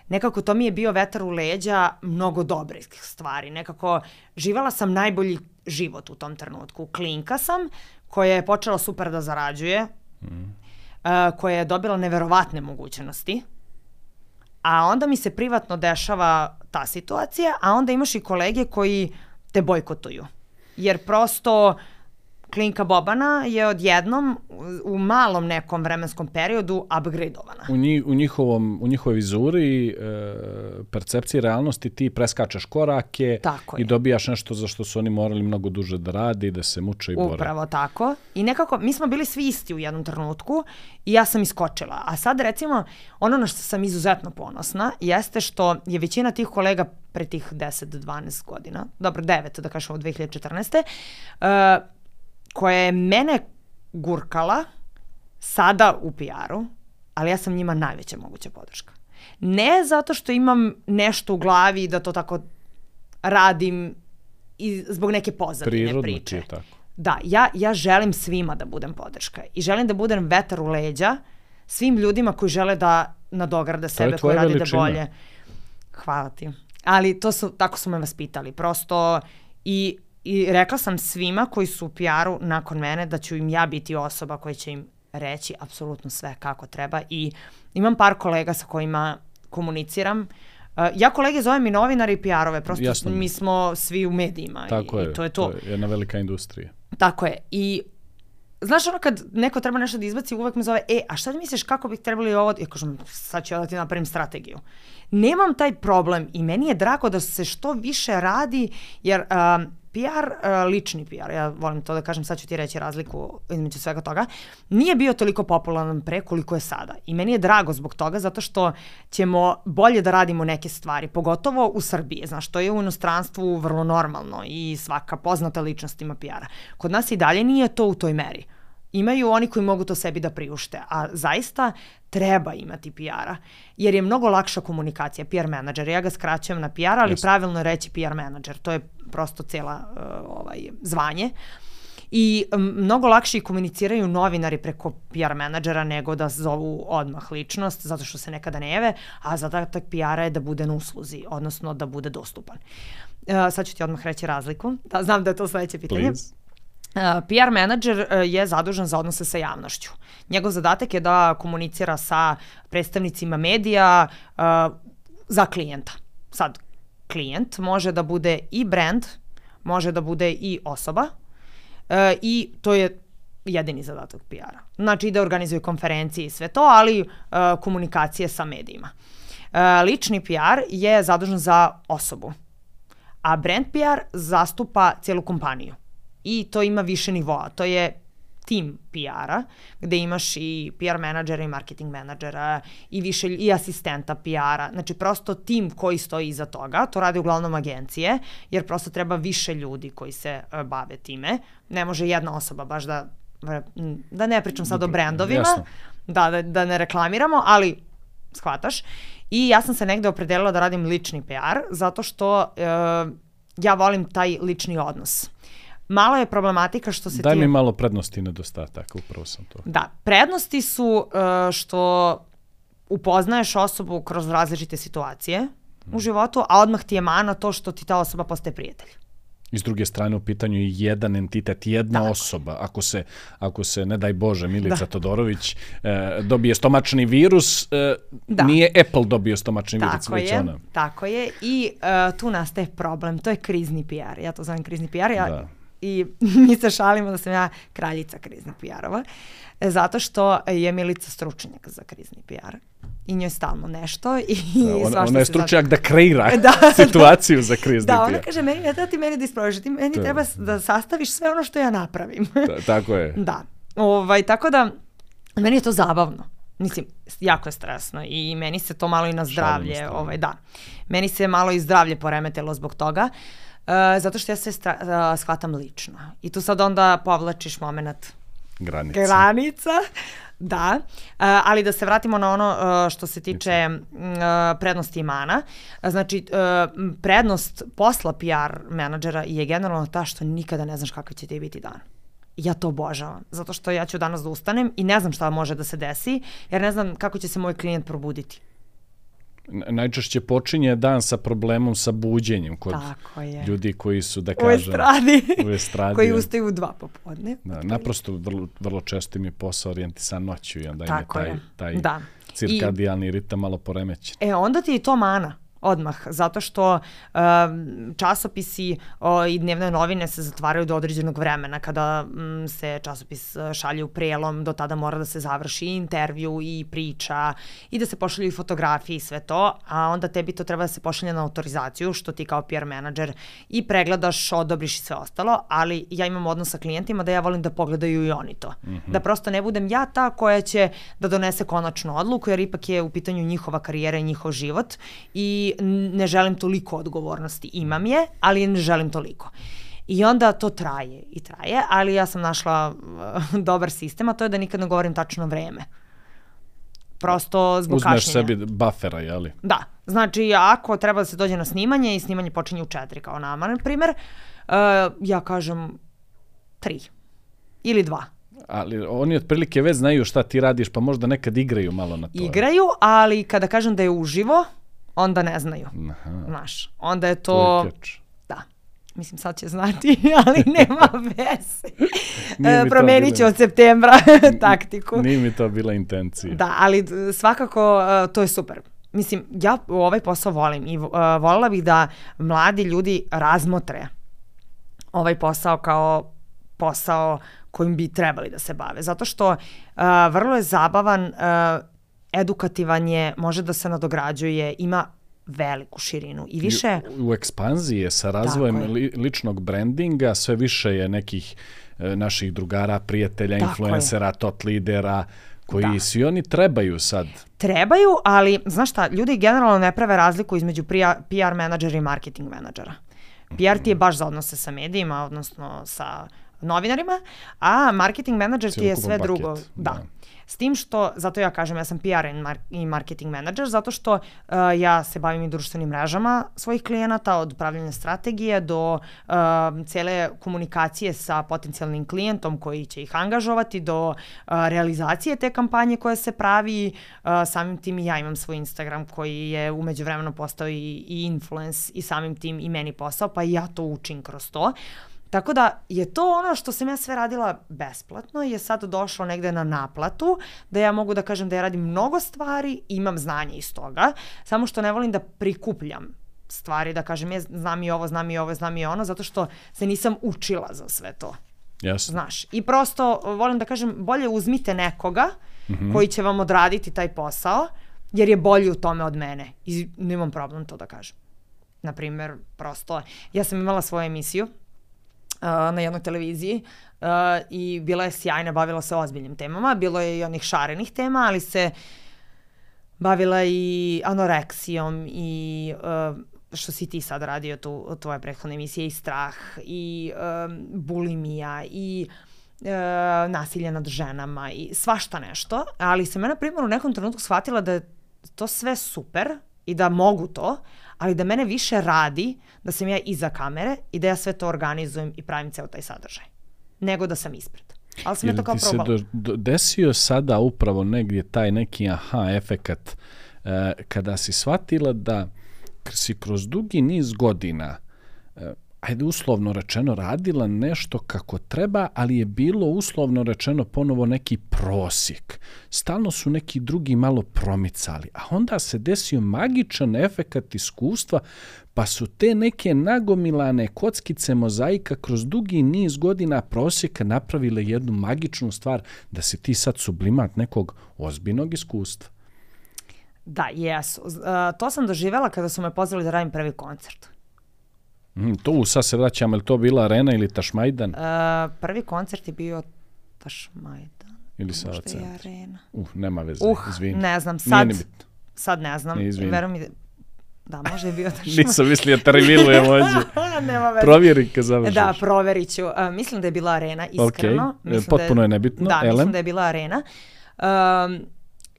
nekako to mi je bio vetar u leđa mnogo dobrih stvari. Nekako živala sam najbolji život u tom trenutku. Klinka sam koja je počela super da zarađuje, mm. koja je dobila neverovatne mogućnosti, a onda mi se privatno dešava ta situacija, a onda imaš i kolege koji te bojkotuju. Jer prosto Klinka Bobana je odjednom u malom nekom vremenskom periodu upgradeovana. U, njih, u, njihovom, u njihovoj vizuri, e, percepciji realnosti, ti preskačeš korake Tako i je. dobijaš nešto za što su oni morali mnogo duže da radi, da se muče i bore. Upravo tako. I nekako, mi smo bili svi isti u jednom trenutku i ja sam iskočila. A sad recimo, ono na što sam izuzetno ponosna jeste što je većina tih kolega pre tih 10-12 godina, dobro 9 da kažemo od 2014. Uh, koja je mene gurkala sada u PR-u, ali ja sam njima najveća moguća podrška. Ne zato što imam nešto u glavi da to tako radim i zbog neke pozadine Prirodno priče. ti je tako. Da, ja, ja želim svima da budem podrška i želim da budem vetar u leđa svim ljudima koji žele da nadograde sebe, koji rade da veličina. bolje. Hvala ti. Ali to su, tako su me vaspitali. Prosto i, i rekla sam svima koji su u PR-u nakon mene da ću im ja biti osoba koja će im reći apsolutno sve kako treba i imam par kolega sa kojima komuniciram. Uh, ja kolege zovem i novinari i PR-ove, prosto Jasno mi smo svi u medijima Tako i, je, i to je to. to je jedna velika industrija. Tako je. I znaš ono kad neko treba nešto da izbaci, uvek me zove, e, a šta misliš kako bih trebali ovo? Ja kažem, sad ću ja da ti napravim strategiju. Nemam taj problem i meni je drago da se što više radi, jer um, PR, uh, lični PR, ja volim to da kažem, sad ću ti reći razliku između svega toga, nije bio toliko popularan pre koliko je sada. I meni je drago zbog toga, zato što ćemo bolje da radimo neke stvari, pogotovo u Srbiji, znaš, to je u inostranstvu vrlo normalno i svaka poznata ličnost ima PR-a. Kod nas i dalje nije to u toj meri. Imaju oni koji mogu to sebi da priušte, a zaista treba imati PR-a, jer je mnogo lakša komunikacija, PR menadžer. Ja ga skraćujem na PR, ali Jasno. pravilno je reći PR menadžer. To je prosto cela uh, ovaj, zvanje. I m, mnogo lakše komuniciraju novinari preko PR menadžera nego da zovu odmah ličnost, zato što se nekada ne jave, a zadatak PR-a je da bude na usluzi, odnosno da bude dostupan. Uh, sad ću ti odmah reći razliku. Da, znam da je to sledeće pitanje. Please. PR menadžer uh, je zadužen za odnose sa javnošću. Njegov zadatak je da komunicira sa predstavnicima medija uh, za klijenta. Sad, klijent može da bude i brand, može da bude i osoba uh, i to je jedini zadatak PR-a. Znači da organizuje konferencije i sve to, ali komunikacije sa medijima. Lični PR je zadužen za osobu, a brand PR zastupa cijelu kompaniju i to ima više nivoa. To je tim PR-a, gde imaš i PR menadžera i marketing menadžera i više i asistenta PR-a. Znači prosto tim koji stoji iza toga, to rade uglavnom agencije, jer prosto treba više ljudi koji se uh, bave time. Ne može jedna osoba baš da da ne pričam sad o brendovima, Jasno. da, da, da ne reklamiramo, ali shvataš. I ja sam se negde opredelila da radim lični PR, zato što uh, ja volim taj lični odnos. Malo je problematika što se Daj ti... mi malo prednosti i nedostataka, upravo sam to. Da, prednosti su uh, što upoznaješ osobu kroz različite situacije u životu, a odmah ti je mana to što ti ta osoba postaje prijatelj. I s druge strane u pitanju je jedan entitet, jedna Tako. osoba. Ako se, ako se, ne daj Bože, Milica da. Todorović e, dobije stomačni virus, e, Da. nije Apple dobio stomačni virus, Tako već je, ona. tako je. I uh, tu nastaje problem, to je krizni PR. Ja to zovem krizni PR. Ja, Da. I (laughs) mi se šalimo da sam ja kraljica kriznih PR-ova, e, zato što je Milica stručnjak za krizni PR i njoj stalno nešto. I Da, ona, ona je stručnjak da kreira (laughs) Da, situaciju za krizni Da, ona PR. kaže, meni, da ti meni da isprožiš, ti meni To je- treba da sastaviš sve ono što ja napravim. Ta- tako je. (laughs) Da. Ovaj, tako da, meni je to zabavno. Mislim, jako je stresno i meni se to malo i na zdravlje, stranu. ovaj, da. Meni se malo i zdravlje poremetilo zbog toga, uh, zato što ja sve stra- uh, shvatam lično. I tu sad onda povlačiš moment Granica. granica. Da, uh, ali da se vratimo na ono uh, što se tiče uh, prednosti i mana. Uh, Znači, uh, prednost posla PR menadžera je generalno ta što nikada ne znaš kakav će ti biti dan. Ja to obožavam, zato što ja ću danas da ustanem i ne znam šta može da se desi, jer ne znam kako će se moj klijent probuditi. Najčešće počinje dan sa problemom sa buđenjem kod Tako je. ljudi koji su, da U kažem, estradi. u estradi. koji ustaju u dva popodne. Da, naprosto vrlo, vrlo često im je posao orijentisan noću i onda im je je. taj, taj Da. cirkadijalni ritam malo poremećen. E, onda ti je to mana odmah, zato što um, časopisi o, i dnevne novine se zatvaraju do određenog vremena. Kada mm, se časopis e, šalje u prelom, do tada mora da se završi intervju i priča i da se pošalju i fotografije i sve to, a onda tebi to treba da se pošalje na autorizaciju, što ti kao PR menadžer i pregledaš, odobriš i sve ostalo, ali ja imam odnos sa klijentima da ja volim da pogledaju i oni to. Da prosto ne budem ja ta koja će da donese konačnu odluku, jer ipak je u pitanju njihova karijera i njihov život i ne želim toliko odgovornosti. Imam je, ali ne želim toliko. I onda to traje i traje, ali ja sam našla uh, (laughs) dobar sistem, a to je da nikad ne govorim tačno vreme. Prosto zbog Uzmeš kašnjenja. sebi buffera, jeli? Da, znači ako treba da se dođe na snimanje i snimanje počinje u četiri kao nama, na primer, uh, ja kažem tri ili dva. Ali oni otprilike već znaju šta ti radiš, pa možda nekad igraju malo na to. Igraju, ali kada kažem da je uživo, onda ne znaju. Aha, Znaš, onda je to... to je catch. Da. Mislim, sad će znati, (laughs) ali nema (laughs) veze. E, Promenit će od septembra (laughs) taktiku. Nije mi to bila intencija. Da, ali svakako uh, to je super. Mislim, ja ovaj posao volim i uh, voljela bih da mladi ljudi razmotre ovaj posao kao posao kojim bi trebali da se bave. Zato što uh, vrlo je zabavan, uh, edukativan je, može da se nadograđuje, ima veliku širinu i više... U, u ekspanziji je sa razvojem je. li, ličnog brandinga, sve više je nekih e, naših drugara, prijatelja, Tako je. influencera, tot lidera, koji Da. svi oni trebaju sad. Trebaju, ali znaš šta, ljudi generalno ne prave razliku između PR, menadžera i marketing menadžera. PR ti je baš za odnose sa medijima, odnosno sa novinarima, a marketing menadžer ti je sve paket, drugo. Da. da. S tim što, zato ja kažem, ja sam PR i mar- i marketing menadžer, zato što uh, ja se bavim i društvenim mrežama svojih klijenata, od pravljanja strategije do uh, cele komunikacije sa potencijalnim klijentom koji će ih angažovati, do uh, realizacije te kampanje koja se pravi. Uh, samim tim i ja imam svoj Instagram koji je umeđu vremenu postao i, i influence i samim tim i meni posao, pa ja to učim kroz to. Tako da je to ono što sam ja sve radila besplatno je sad došlo negde na naplatu, da ja mogu da kažem da ja radim mnogo stvari, imam znanje iz toga, samo što ne volim da prikupljam stvari, da kažem ja znam i ovo, znam i ovo, znam i ono, zato što se nisam učila za sve to. Jasno. Znaš, i prosto volim da kažem, bolje uzmite nekoga koji će vam odraditi taj posao, jer je bolji u tome od mene. I nemam problem to da kažem. Naprimer, prosto, ja sam imala svoju emisiju na jednoj televiziji uh, i bila je sjajna, bavila se ozbiljnim temama, bilo je i onih šarenih tema, ali se bavila i anoreksijom i uh, što si ti sad radio tu, tvoje prethodne emisije i strah i bulimija i uh, nasilje nad ženama i svašta nešto, ali sam ja na primjer u nekom trenutku shvatila da je to sve super i da mogu to, ali da mene više radi da sam ja iza kamere i da ja sve to organizujem i pravim ceo taj sadržaj, nego da sam ispred. Ali sam ja Ili to kao ti se probala. do, do, desio sada upravo negdje taj neki aha efekat e, kada si shvatila da si kroz dugi niz godina e, ajde uslovno rečeno, radila nešto kako treba, ali je bilo uslovno rečeno ponovo neki prosjek. Stalno su neki drugi malo promicali, a onda se desio magičan efekat iskustva, pa su te neke nagomilane kockice mozaika kroz dugi niz godina prosjeka napravile jednu magičnu stvar da si ti sad sublimat nekog ozbiljnog iskustva. Da, jesu. To sam doživela kada su me pozvali da radim prvi koncert. Mm, tu sad se vraćam, je li to bila arena ili Tašmajdan? Uh, prvi koncert je bio Tašmajdan. Ili Sava Možda centar. arena. Uh, nema veze, Uh, izvini. ne znam, Nije sad, ni bitno. sad ne znam. Ne, izvini. Veruj mi da, da, može je bio (laughs) Tašmajdan. Nisam mislio da revilujem ođe. (laughs) Nema veze. Provjeri kad završiš. Da, proverit ću. Uh, mislim da je bila arena, iskreno. Ok, e, Mislim potpuno da je nebitno. Da, mislim da je bila arena. Um,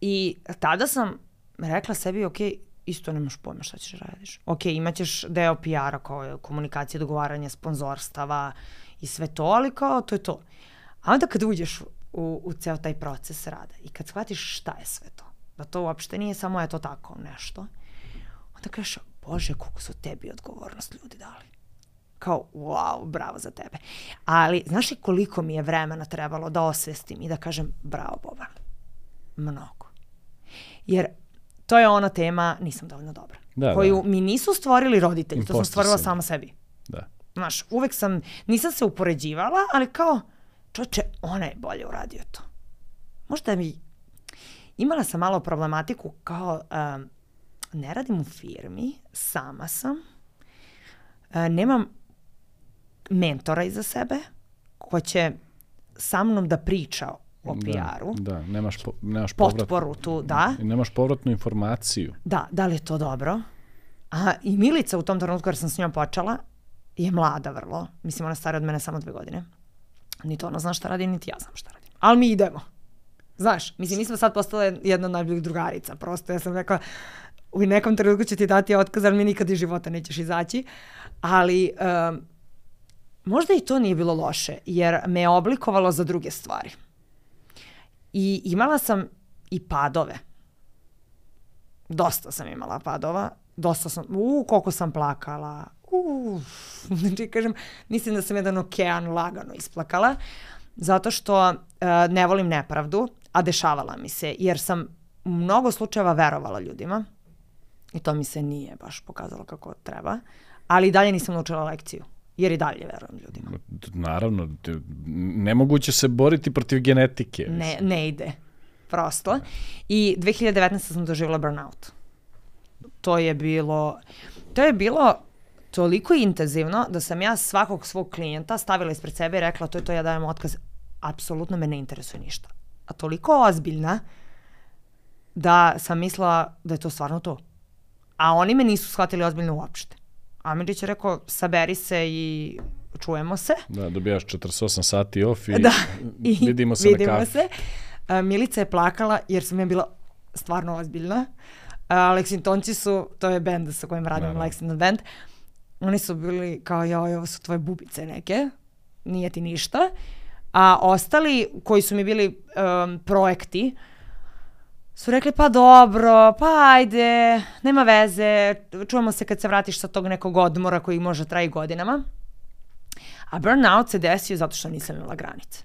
I tada sam rekla sebi, ok, isto nemaš pojma šta ćeš da radiš. Ok, imaćeš deo PR-a kao je komunikacija, dogovaranje sponzorstava i sve to, ali kao to je to. A onda kad uđeš u, u ceo taj proces rada i kad shvatiš šta je sve to, da to uopšte nije samo eto tako nešto, onda kažeš, bože, koliko su tebi odgovornost ljudi dali kao, wow, bravo za tebe. Ali, znaš li koliko mi je vremena trebalo da osvestim i da kažem, bravo Boban, mnogo. Jer to je ona tema, nisam dovoljno dobra, Da, koju da. mi nisu stvorili roditelji, to sam Imposter stvorila syndrome. sama sebi. Da. Znaš, uvek sam, nisam se upoređivala, ali kao, čoče, ona je bolje uradio to. Možda mi, imala sam malo problematiku kao, um, ne radim u firmi, sama sam, uh, nemam mentora iza sebe, ko će sa mnom da priča o PR-u, Da, da, nemaš, po, nemaš povrat, potporu tu, da, i nemaš povratnu informaciju. da, da li je to dobro. A i Milica u tom trenutku, jer sam s njom počela, je mlada vrlo. Mislim, ona stara od mene samo dve godine. Niti ona zna šta radi, niti ja znam šta radim. Ali mi idemo. Znaš, mislim, mi smo sad postale jedna od najboljih drugarica. Prosto ja sam rekla, u nekom trenutku ću ti dati otkaz, ali mi nikad iz života nećeš izaći. Ali um, možda i to nije bilo loše, jer me je oblikovalo za druge stvari. I imala sam i padove. Dosta sam imala padova. Dosta sam, u, koliko sam plakala. U, (laughs) znači, kažem, mislim da sam jedan okean lagano isplakala. Zato što uh, ne volim nepravdu, a dešavala mi se, jer sam mnogo slučajeva verovala ljudima. I to mi se nije baš pokazalo kako treba. Ali dalje nisam naučila lekciju. Jer i dalje verujem ljudima. Naravno, nemoguće se boriti protiv genetike. Ne, ne ide. Prosto. I 2019. sam doživjela burnout. To je bilo, to je bilo toliko intenzivno da sam ja svakog svog klijenta stavila ispred sebe i rekla to je to, ja dajem otkaz. Apsolutno me ne interesuje ništa. A toliko ozbiljna da sam mislila da je to stvarno to. A oni me nisu shvatili ozbiljno uopšte. Amidžić je rekao, saberi se i čujemo se. Da, dobijaš 48 sati off i, Da, i vidimo se vidimo na kafi. se. A, Milica je plakala jer sam ja bila stvarno ozbiljna. A, Lexingtonci su, to je bend sa kojim radim, Naravno. Lexington band, oni su bili kao, joj, ovo su tvoje bubice neke, nije ti ništa. A ostali koji su mi bili um, projekti, su rekli pa dobro, pa ajde, nema veze, čujemo se kad se vratiš sa tog nekog odmora koji može traji godinama. A burnout se desio zato što nisam imala granice.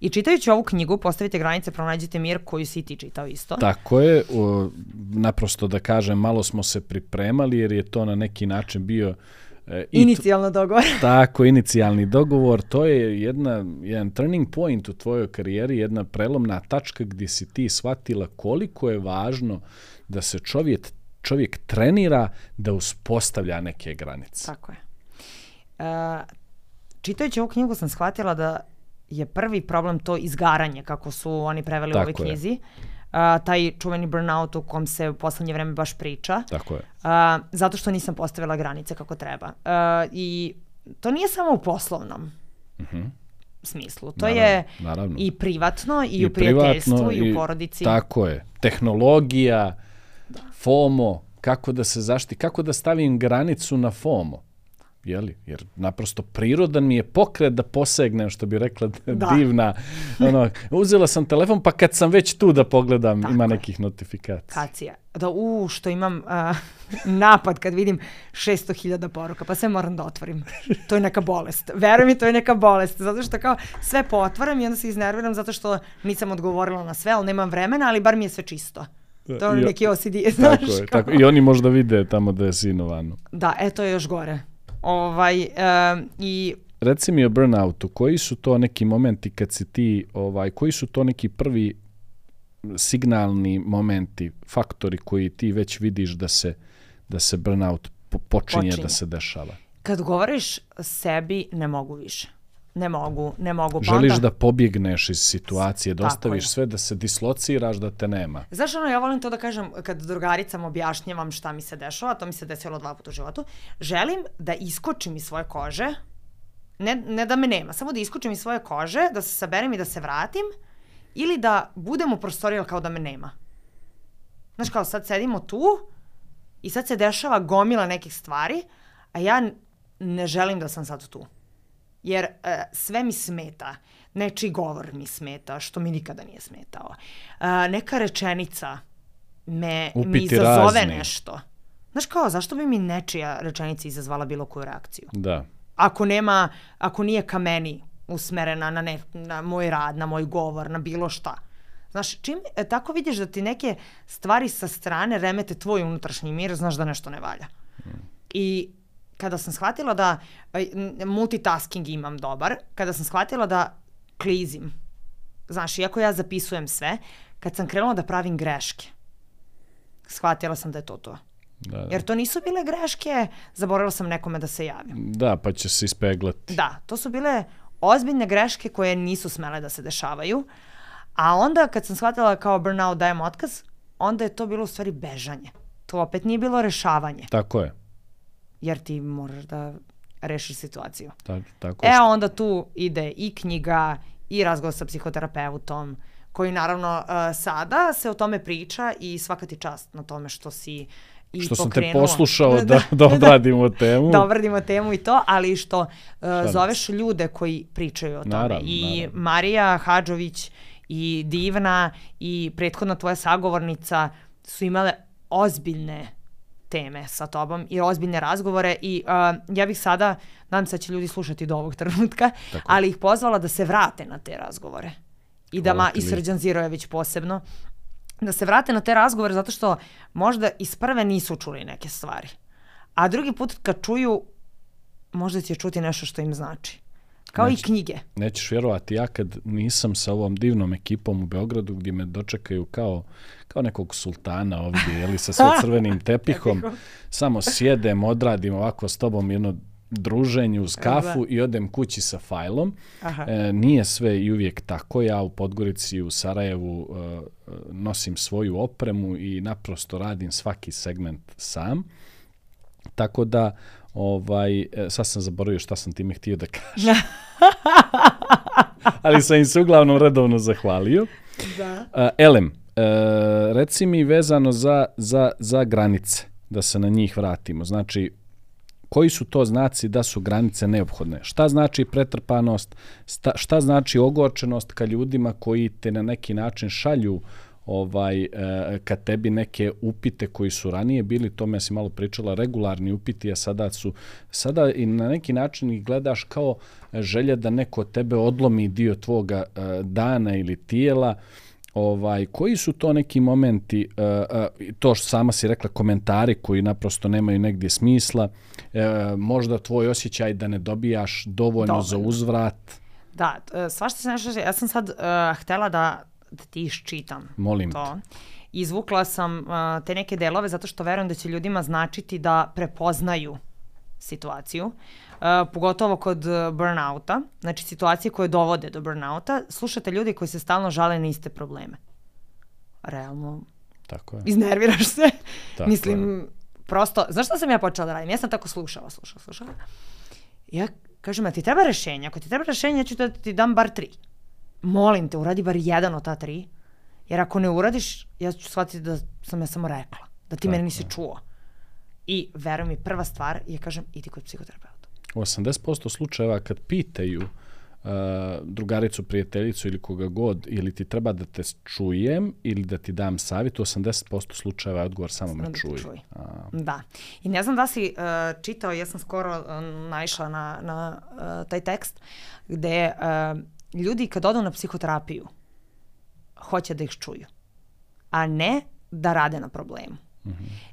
I čitajući ovu knjigu, postavite granice, pronađite mir koju si ti čitao isto. Tako je, o, naprosto da kažem, malo smo se pripremali jer je to na neki način bio Inicijalno dogovor. (laughs) Tako, inicijalni dogovor, to je jedna, jedan turning point u tvojoj karijeri, jedna prelomna tačka gdje si ti shvatila koliko je važno da se čovjek, čovjek trenira da uspostavlja neke granice. Tako je. Uh, čitajući ovu knjigu sam shvatila da je prvi problem to izgaranje, kako su oni preveli u ovoj Tako je. Uh, taj čuveni burnout u kom se u poslednje vreme baš priča. Tako je. Uh, zato što nisam postavila granice kako treba. Uh, I to nije samo u poslovnom smislu. To Naravno, je naravno. i privatno, i, u prijateljstvu, i, u porodici. Tako je. Tehnologija, FOMO, kako da se zašti, kako da stavim granicu na FOMO. Jeli? Jer naprosto prirodan mi je pokret da posegnem, što bi rekla (laughs) Da. divna. Ono, uzela sam telefon, pa kad sam već tu da pogledam, Tako ima nekih notifikacija. Kacija. Da, u, što imam a, (laughs) napad kad vidim 600.000 poruka, pa sve moram da otvorim. To je neka bolest. Veruj mi, to je neka bolest. Zato što kao sve pootvaram i onda se iznerviram zato što nisam odgovorila na sve, ali nemam vremena, ali bar mi je sve čisto. To je neki OCD, (laughs) znaš. Tako je, tako. I oni možda vide tamo da je sinovano. Da, e, to je još gore. Ovaj, e, I Reci mi o burnoutu, koji su to neki momenti kad si ti, ovaj, koji su to neki prvi signalni momenti, faktori koji ti već vidiš da se, da se burnout po- počinje, Počinje. da se dešava? kad govoriš sebi, ne mogu više. Ne mogu, ne mogu. Pa Želiš onda- da pobjegneš iz situacije, da ostaviš sve, da se dislociraš, da te nema. Znaš ono, ja volim to da kažem kad drugaricama objašnjavam šta mi se dešava, to mi se desilo dva puta u životu. Želim da iskočim iz svoje kože, ne, ne da me nema, samo da iskočim iz svoje kože, da se saberem i da se vratim, ili da budem u prostoriji kao da me nema. Znaš kao, sad sedimo tu i sad se dešava gomila nekih stvari, a ja ne želim da sam sad tu. Jer e, sve mi smeta. Nečiji govor mi smeta, što mi nikada nije smetao. E, neka rečenica me, mi Upiti izazove razni. nešto. Znaš kao, zašto bi mi nečija rečenica izazvala bilo koju reakciju? Da. Ako nema, ako nije ka meni usmerena na, ne, na moj rad, na moj govor, na bilo šta. Znaš, čim e, tako vidiš da ti neke stvari sa strane remete tvoj unutrašnji mir, znaš da nešto ne valja. I kada sam shvatila da e, multitasking imam dobar, kada sam shvatila da klizim, znaš, iako ja zapisujem sve, kad sam krenula da pravim greške, shvatila sam da je to to. Da, da. Jer to nisu bile greške, zaboravila sam nekome da se javim. da, pa će se ispeglati. Da, to su bile ozbiljne greške koje nisu smele da se dešavaju. A onda kad sam shvatila kao burnout dajem otkaz, onda je to bilo u stvari bežanje. To opet nije bilo rešavanje, Tako je. Jer ti moraš da rešiš situaciju. Ta, tako E, onda tu ide i knjiga, i razgovor sa psihoterapeutom, koji naravno uh, sada se o tome priča i svaka ti čast na tome što si i Što sam te pokrenula. poslušao (laughs) da, da odradimo temu. da obradimo temu i to, ali i što uh, zoveš ljude koji pričaju o tome. Naravno, I naravno. Marija Hadžović i Divna i prethodna tvoja sagovornica su imale ozbiljne teme sa tobom i ozbiljne razgovore i uh, ja bih sada, nadam se da će ljudi slušati do ovog (laughs) trenutka, Tako. ali ih pozvala da se vrate na te razgovore. I da ma, i. Srđan Zirojević posebno, da se vrate na te razgovore zato što možda iz prve nisu čuli neke stvari. A drugi put kad čuju, možda će čuti nešto što im znači. Kao i Znači- knjige. Nećeš vjerovati, ja kad nisam sa ovom divnom ekipom u Beogradu gdje me dočekaju kao, kao nekog sultana ovdje, jeli, sa sve (laughs) crvenim tepihom, samo sjedem, odradim ovako s tobom jedno druženje uz kafu i odem kući sa fajlom. Aha. E, nije sve i uvijek tako. Ja u Podgorici, u Sarajevu e, e, nosim svoju opremu i naprosto radim svaki segment sam. Tako da, ovaj, e, sad sam zaboravio šta sam time htio da kažem. (laughs) Ali sam im se uglavnom redovno zahvalio. Da. Uh, Elem, uh, reci mi vezano za, za, za granice, da se na njih vratimo. Znači, koji su to znaci da su granice neophodne? Šta znači pretrpanost? Sta, šta znači ogorčenost ka ljudima koji te na neki način šalju ovaj e, ka tebi neke upite koji su ranije bili, tome si malo pričala, regularni upiti, a sada su sada i na neki način ih gledaš kao želja da neko tebe odlomi dio tvoga e, dana ili tijela, ovaj koji su to neki momenti uh, to što sama si rekla komentari koji naprosto nemaju negdje smisla možda tvoj osjećaj da ne dobijaš dovoljno, Dovoljno. za uzvrat? Da, e, svašta se nešto, ja sam sad uh, htela da, da ti iščitam molim te to. Izvukla sam te neke delove zato što verujem da će ljudima značiti da prepoznaju situaciju, uh, pogotovo kod burnouta, znači situacije koje dovode do burnouta, slušate ljudi koji se stalno žale na iste probleme. Realno, tako je iznerviraš se. Tako Mislim, prosto, znaš šta sam ja počela da radim? Ja sam tako slušala, slušala, slušala. Ja kažem, a ti treba rešenje? Ako ti treba rešenje, ja ću da ti dam bar tri. Molim te, uradi bar jedan od ta tri. Jer ako ne uradiš, ja ću shvatiti da sam ja samo rekla. Da ti mene nisi čuo. I veruj mi, prva stvar je, kažem, idi kod psihoterapeuta. U 80% slučajeva kad pitaju uh, drugaricu, prijateljicu ili koga god, ili ti treba da te čujem ili da ti dam savjet, u 80% slučajeva je odgovor samo Samo me da čuj. čuj. A, Da. I ne znam da si uh, čitao, ja sam skoro uh, naišla na, na uh, taj tekst, gde uh, ljudi kad odu na psihoterapiju, hoće da ih čuju, a ne da rade na problemu.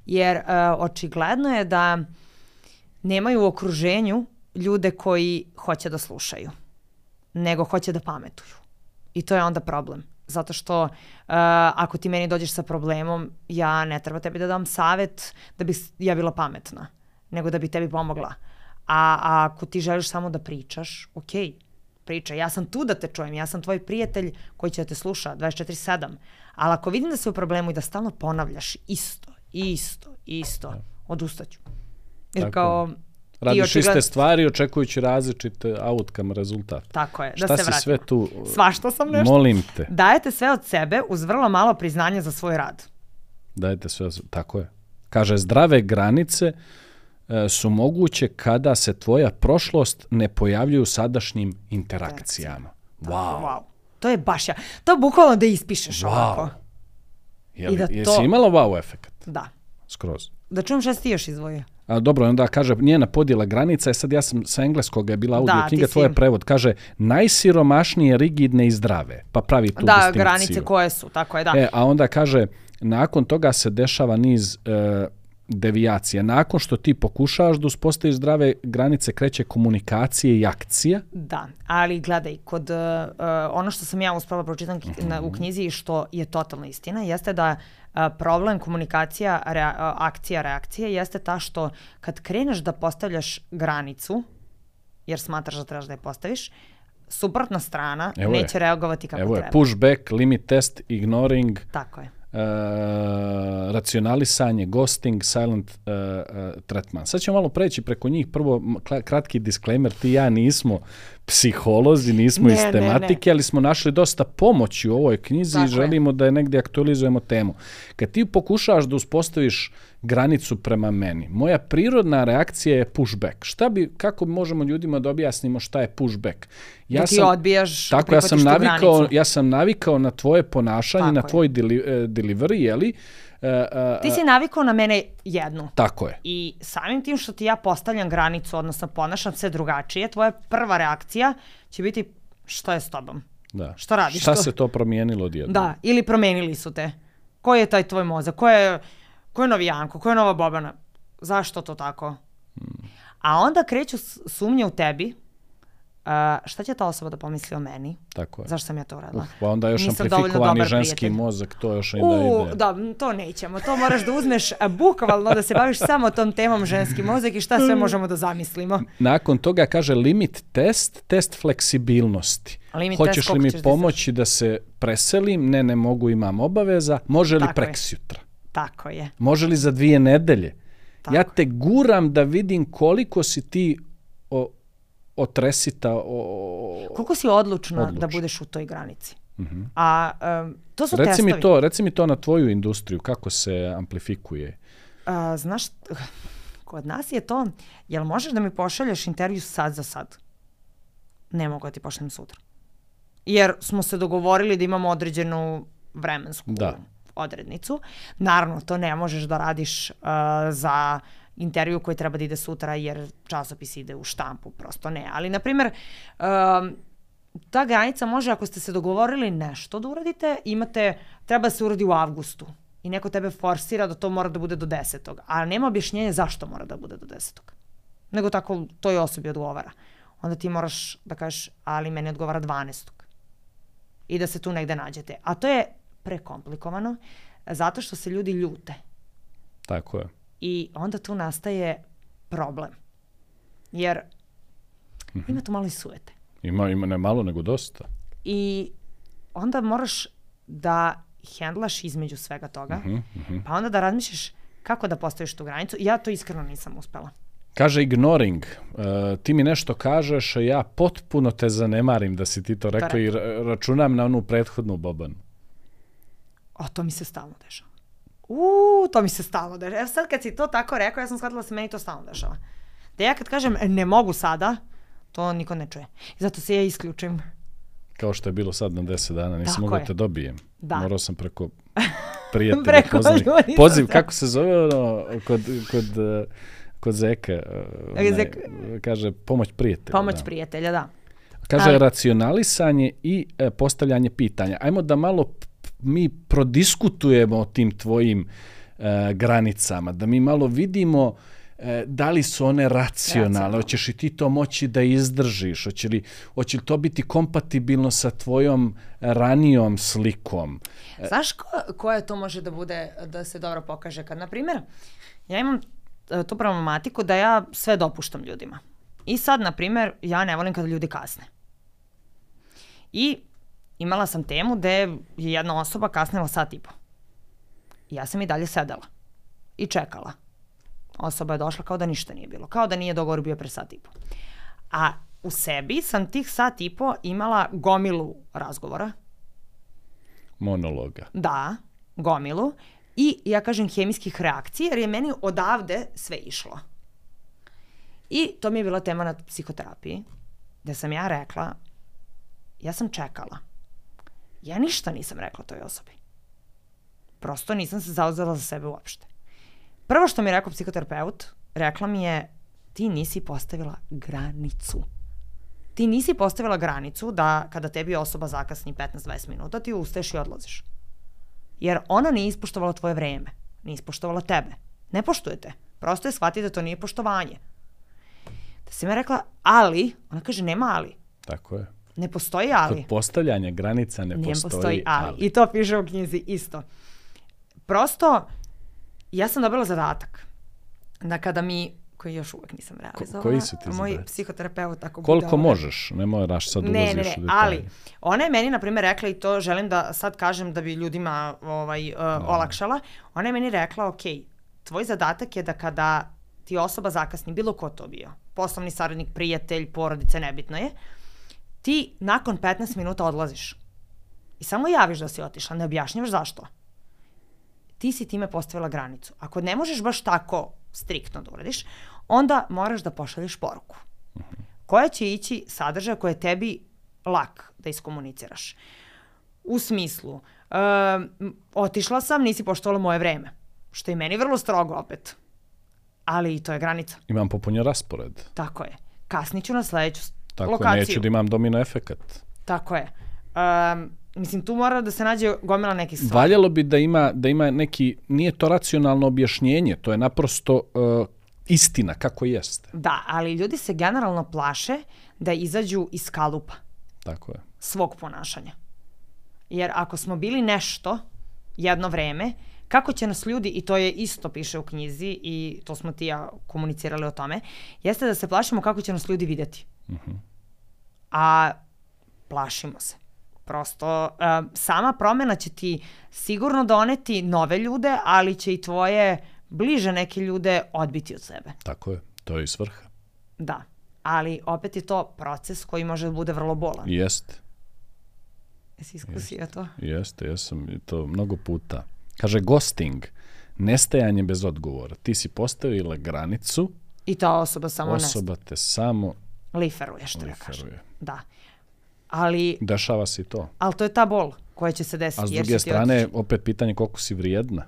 Jer uh, očigledno je da nemaju u okruženju ljude koji hoće da slušaju, nego hoće da pametuju. I to je onda problem. Zato što uh, ako ti meni dođeš sa problemom, ja ne treba tebi da dam savet da bi ja bila pametna, nego da bi tebi pomogla. A, a ako ti želiš samo da pričaš, ok, pričaj. Ja sam tu da te čujem, ja sam tvoj prijatelj koji će da te sluša 24-7. Ali ako vidim da si u problemu i da stalno ponavljaš isto, isto, isto, odustaću. Jer Tako kao... Radiš očigledno- iste stvari očekujući različite outcome rezultat. Tako je, da Šta se si vratimo. sve tu? Svašta sam nešto. Molim te, Dajete sve od sebe uz vrlo malo priznanja za svoj rad. dajte sve, tako je. Kaže, zdrave granice su moguće kada se tvoja prošlost ne pojavljuje u sadašnjim interakcijama. Wow. Wow. To je baš ja. To bukvalno da ispišeš Wow. ovako. Jel, I da jesi to- imala wow efekt? Da. Skroz. Da čujem šta si ti još izdvojio. A, dobro, onda kaže njena podjela granica je sad ja sam sa engleskog je bila audio Da, knjiga, ti tvoj je si- prevod. Kaže najsiromašnije, rigidne i zdrave. Pa pravi tu da, distinkciju. granice koje su, tako je, da. E, a onda kaže, nakon toga se dešava niz e, devijacija. Nakon što ti pokušavaš da uspostaviš zdrave granice, kreće komunikacije i akcija. Da, ali gledaj, kod uh, ono što sam ja uspela pročitam ki- na, u knjizi i što je totalna istina, jeste da uh, problem komunikacija, rea, akcija, reakcije jeste ta što kad kreneš da postavljaš granicu, jer smatraš da trebaš da je postaviš, suprotna strana Evo je. neće reagovati kako Evo je, treba. pushback, limit test, ignoring, Tako je. E, racionalisanje, ghosting, silent e, e, tretman. Sad ćemo malo preći preko njih. Prvo, kratki disclaimer, ti i ja nismo psiholozi, nismo Ne, iz ne, ne. tematike, ali smo našli dosta pomoći u ovoj knjizi Tako i je. želimo da je negdje aktualizujemo temu. Kad ti pokušavaš da uspostaviš granicu prema meni, moja prirodna reakcija je pushback. Šta bi, kako možemo ljudima da objasnimo šta je pushback? da ti odbijaš, da Tako, ja sam, navikao, granicu. ja sam navikao na tvoje ponašanje, Tako na je. tvoj deli, e, delivery, jeli? E, e, Ti si navikao na mene jednu. Tako je. I samim tim što ti ja postavljam granicu, odnosno ponašam se drugačije, tvoja prva reakcija će biti šta je s tobom? Da. Šta radiš Šta tu? se to promijenilo odjednom? Da, ili promenili su te. Ko je taj tvoj mozak? Ko je, ko je novi Janko? Ko je nova Bobana? Zašto to tako? A onda kreću sumnje u tebi. Uh, šta će ta osoba da pomisli o meni? Tako je. Zašto sam ja to uradila? Uf, pa onda još Nisam amplifikovani ženski prijatelj. mozak, to još i da ide. da, to nećemo. To moraš da uzmeš bukvalno da se baviš samo tom temom ženski mozak i šta sve možemo da zamislimo. Nakon toga kaže limit test, test fleksibilnosti. Limit test, Hoćeš li koliko mi da pomoći da se preselim? Ne, ne mogu, imam obaveza. Može li Tako preksjutra? Tako je. Može li za dvije nedelje? Tako ja te guram da vidim koliko si ti o, otresita, o, o- Koliko si odlučna, da Odlučna. budeš u toj granici? A um, to su Reci testovi. mi to, reci mi to na tvoju industriju, kako se amplifikuje. A, znaš, kod nas je to, jel možeš da mi pošalješ intervju sad za sad? Ne mogu da ti pošaljem sutra. Jer smo se dogovorili da imamo određenu vremensku Da. Odrednicu. Naravno, to ne možeš da radiš uh, za intervju koji treba da ide sutra jer časopis ide u štampu, prosto ne. Ali, na primjer, um, ta granica može, ako ste se dogovorili nešto da uradite, imate, treba da se uradi u avgustu i neko tebe forsira da to mora da bude do desetog, a nema objašnjenja zašto mora da bude do desetog. Nego tako toj osobi odgovara. Onda ti moraš da kažeš, ali meni odgovara 12. I da se tu negde nađete. A to je prekomplikovano zato što se ljudi ljute. Tako je. I onda tu nastaje problem. Jer ima tu malo i sujete. Ima, ima ne malo, nego dosta. I onda moraš da hendlaš između svega toga, pa onda da razmišljaš kako da postaviš tu granicu. Ja to iskreno nisam uspela. Kaže ignoring, e, ti mi nešto kažeš, a ja potpuno te zanemarim da si ti to rekao i ra- računam na onu prethodnu bobanu. O, to mi se stalno dešava. Uuu, to mi se stalno dešava. Evo sad kad si to tako rekao, ja sam shvatila da se meni to stalno dešava. Da ja kad kažem ne mogu sada, to niko ne čuje. I zato se ja isključim. Kao što je bilo sad na 10 dana, nisam Tako mogao je. te dobijem. Da. Morao sam preko (laughs) prijatelja Preko poznanih. Poziv, kako se zove ono, kod, kod, eh, kod Zeka, eh, onaj, Zek- kaže pomoć prijatelja. Pomoć da. prijatelja, da. Kaže Ali- racionalisanje i e, postavljanje pitanja. Ajmo da malo mi prodiskutujemo o tim tvojim e, granicama, da mi malo vidimo e, da li su one racionalne, hoćeš i ti to moći da izdržiš, hoće li, hoće li to biti kompatibilno sa tvojom ranijom slikom. Znaš ko, koje to može da bude, da se dobro pokaže? Kad, na primjer, ja imam e, tu problematiku da ja sve dopuštam ljudima. I sad, na primjer, ja ne volim kada ljudi kasne. I imala sam temu gde je jedna osoba kasnila sat i po. I ja sam i dalje sedela. I čekala. Osoba je došla kao da ništa nije bilo. Kao da nije dogovor bio pre sat i po. A u sebi sam tih sat i po imala gomilu razgovora Monologa. Da, gomilu. I ja kažem hemijskih reakcija jer je meni odavde sve išlo. I to mi je bila tema na psihoterapiji gde sam ja rekla ja sam čekala. Ja ništa nisam rekla toj osobi. Prosto nisam se zauzela za sebe uopšte. Prvo što mi je rekao psihoterapeut, rekla mi je ti nisi postavila granicu. Ti nisi postavila granicu da kada tebi osoba zakasni 15-20 minuta, ti ustaješ i odlaziš. Jer ona nije ispoštovala tvoje vreme. Nije ispoštovala tebe. Ne poštujete. Prosto je shvati da to nije poštovanje. Da sam ja rekla, ali, ona kaže, nema ali. Tako je. Ne postoji ali. Kod postavljanja granica ne, Ne postoji, postoji ali. I to piše u knjizi isto. Prosto, ja sam dobila zadatak da kada mi, koji još uvek nisam realizovala, koji su ti moj zadaci? psihoterapeut tako bude Koliko ovaj- možeš, ne moraš sad Ne, ulaziš ne, u ne, detalje. ali ona je meni, na primjer, rekla i to želim da sad kažem da bi ljudima ovaj, uh, olakšala. Ona je meni rekla, ok, tvoj zadatak je da kada ti osoba zakasni, bilo ko to bio, poslovni saradnik, prijatelj, porodice, nebitno je, ti nakon 15 minuta odlaziš. I samo javiš da si otišla, ne objašnjavaš zašto. Ti si time postavila granicu. Ako ne možeš baš tako striktno da uradiš, onda moraš da pošalješ poruku koja će ići sadržaj koji je tebi lak da iskomuniciraš. U smislu, um, otišla sam, nisi poštovala moje vreme. Što je meni vrlo strogo opet. Ali i to je granica. Imam popunjen raspored. Tako je. Kasniću na sledeću Tako lokaciju. neću da imam domino efekat. Tako je. Um, mislim, tu mora da se nađe gomila nekih stvari. Valjalo bi da ima, da ima neki, nije to racionalno objašnjenje, to je naprosto uh, istina kako jeste. Da, ali ljudi se generalno plaše da izađu iz kalupa Tako je. svog ponašanja. Jer ako smo bili nešto jedno vreme, kako će nas ljudi, i to je isto piše u knjizi i to smo ti ja komunicirali o tome, jeste da se plašimo kako će nas ljudi videti. A plašimo se. Prosto, um, sama promena će ti sigurno doneti nove ljude, ali će i tvoje bliže neke ljude odbiti od sebe. Tako je. To je i svrha. Da. Ali opet je to proces koji može da bude vrlo bolan. Jeste. Jesi iskusio to? Jeste, jesam i to mnogo puta. Kaže ghosting, nestajanje bez odgovora. Ti si postavila granicu, I ta osoba samo Osoba. osoba te samo liferuje, što ja kažem. Da. Ali, Dešava se i to. ali to je ta bol koja će se desiti. A s druge strane, otišao. opet pitanje koliko si vrijedna.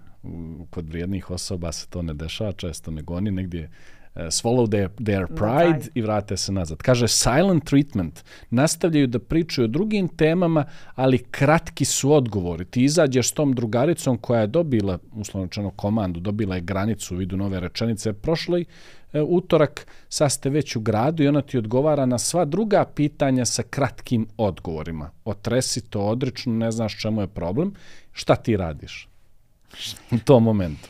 Kod vrijednih osoba se to ne dešava, često ne goni negdje uh, swallow their, their pride i vrate se nazad. Kaže, silent treatment. Nastavljaju da pričaju o drugim temama, ali kratki su odgovori. Ti izađeš s tom drugaricom koja je dobila, uslovno rečeno, komandu, dobila je granicu u vidu nove rečenice prošloj e, utorak, sad ste već u gradu i ona ti odgovara na sva druga pitanja sa kratkim odgovorima. Otresi to odrično, ne znaš čemu je problem. Šta ti radiš? U tom momentu.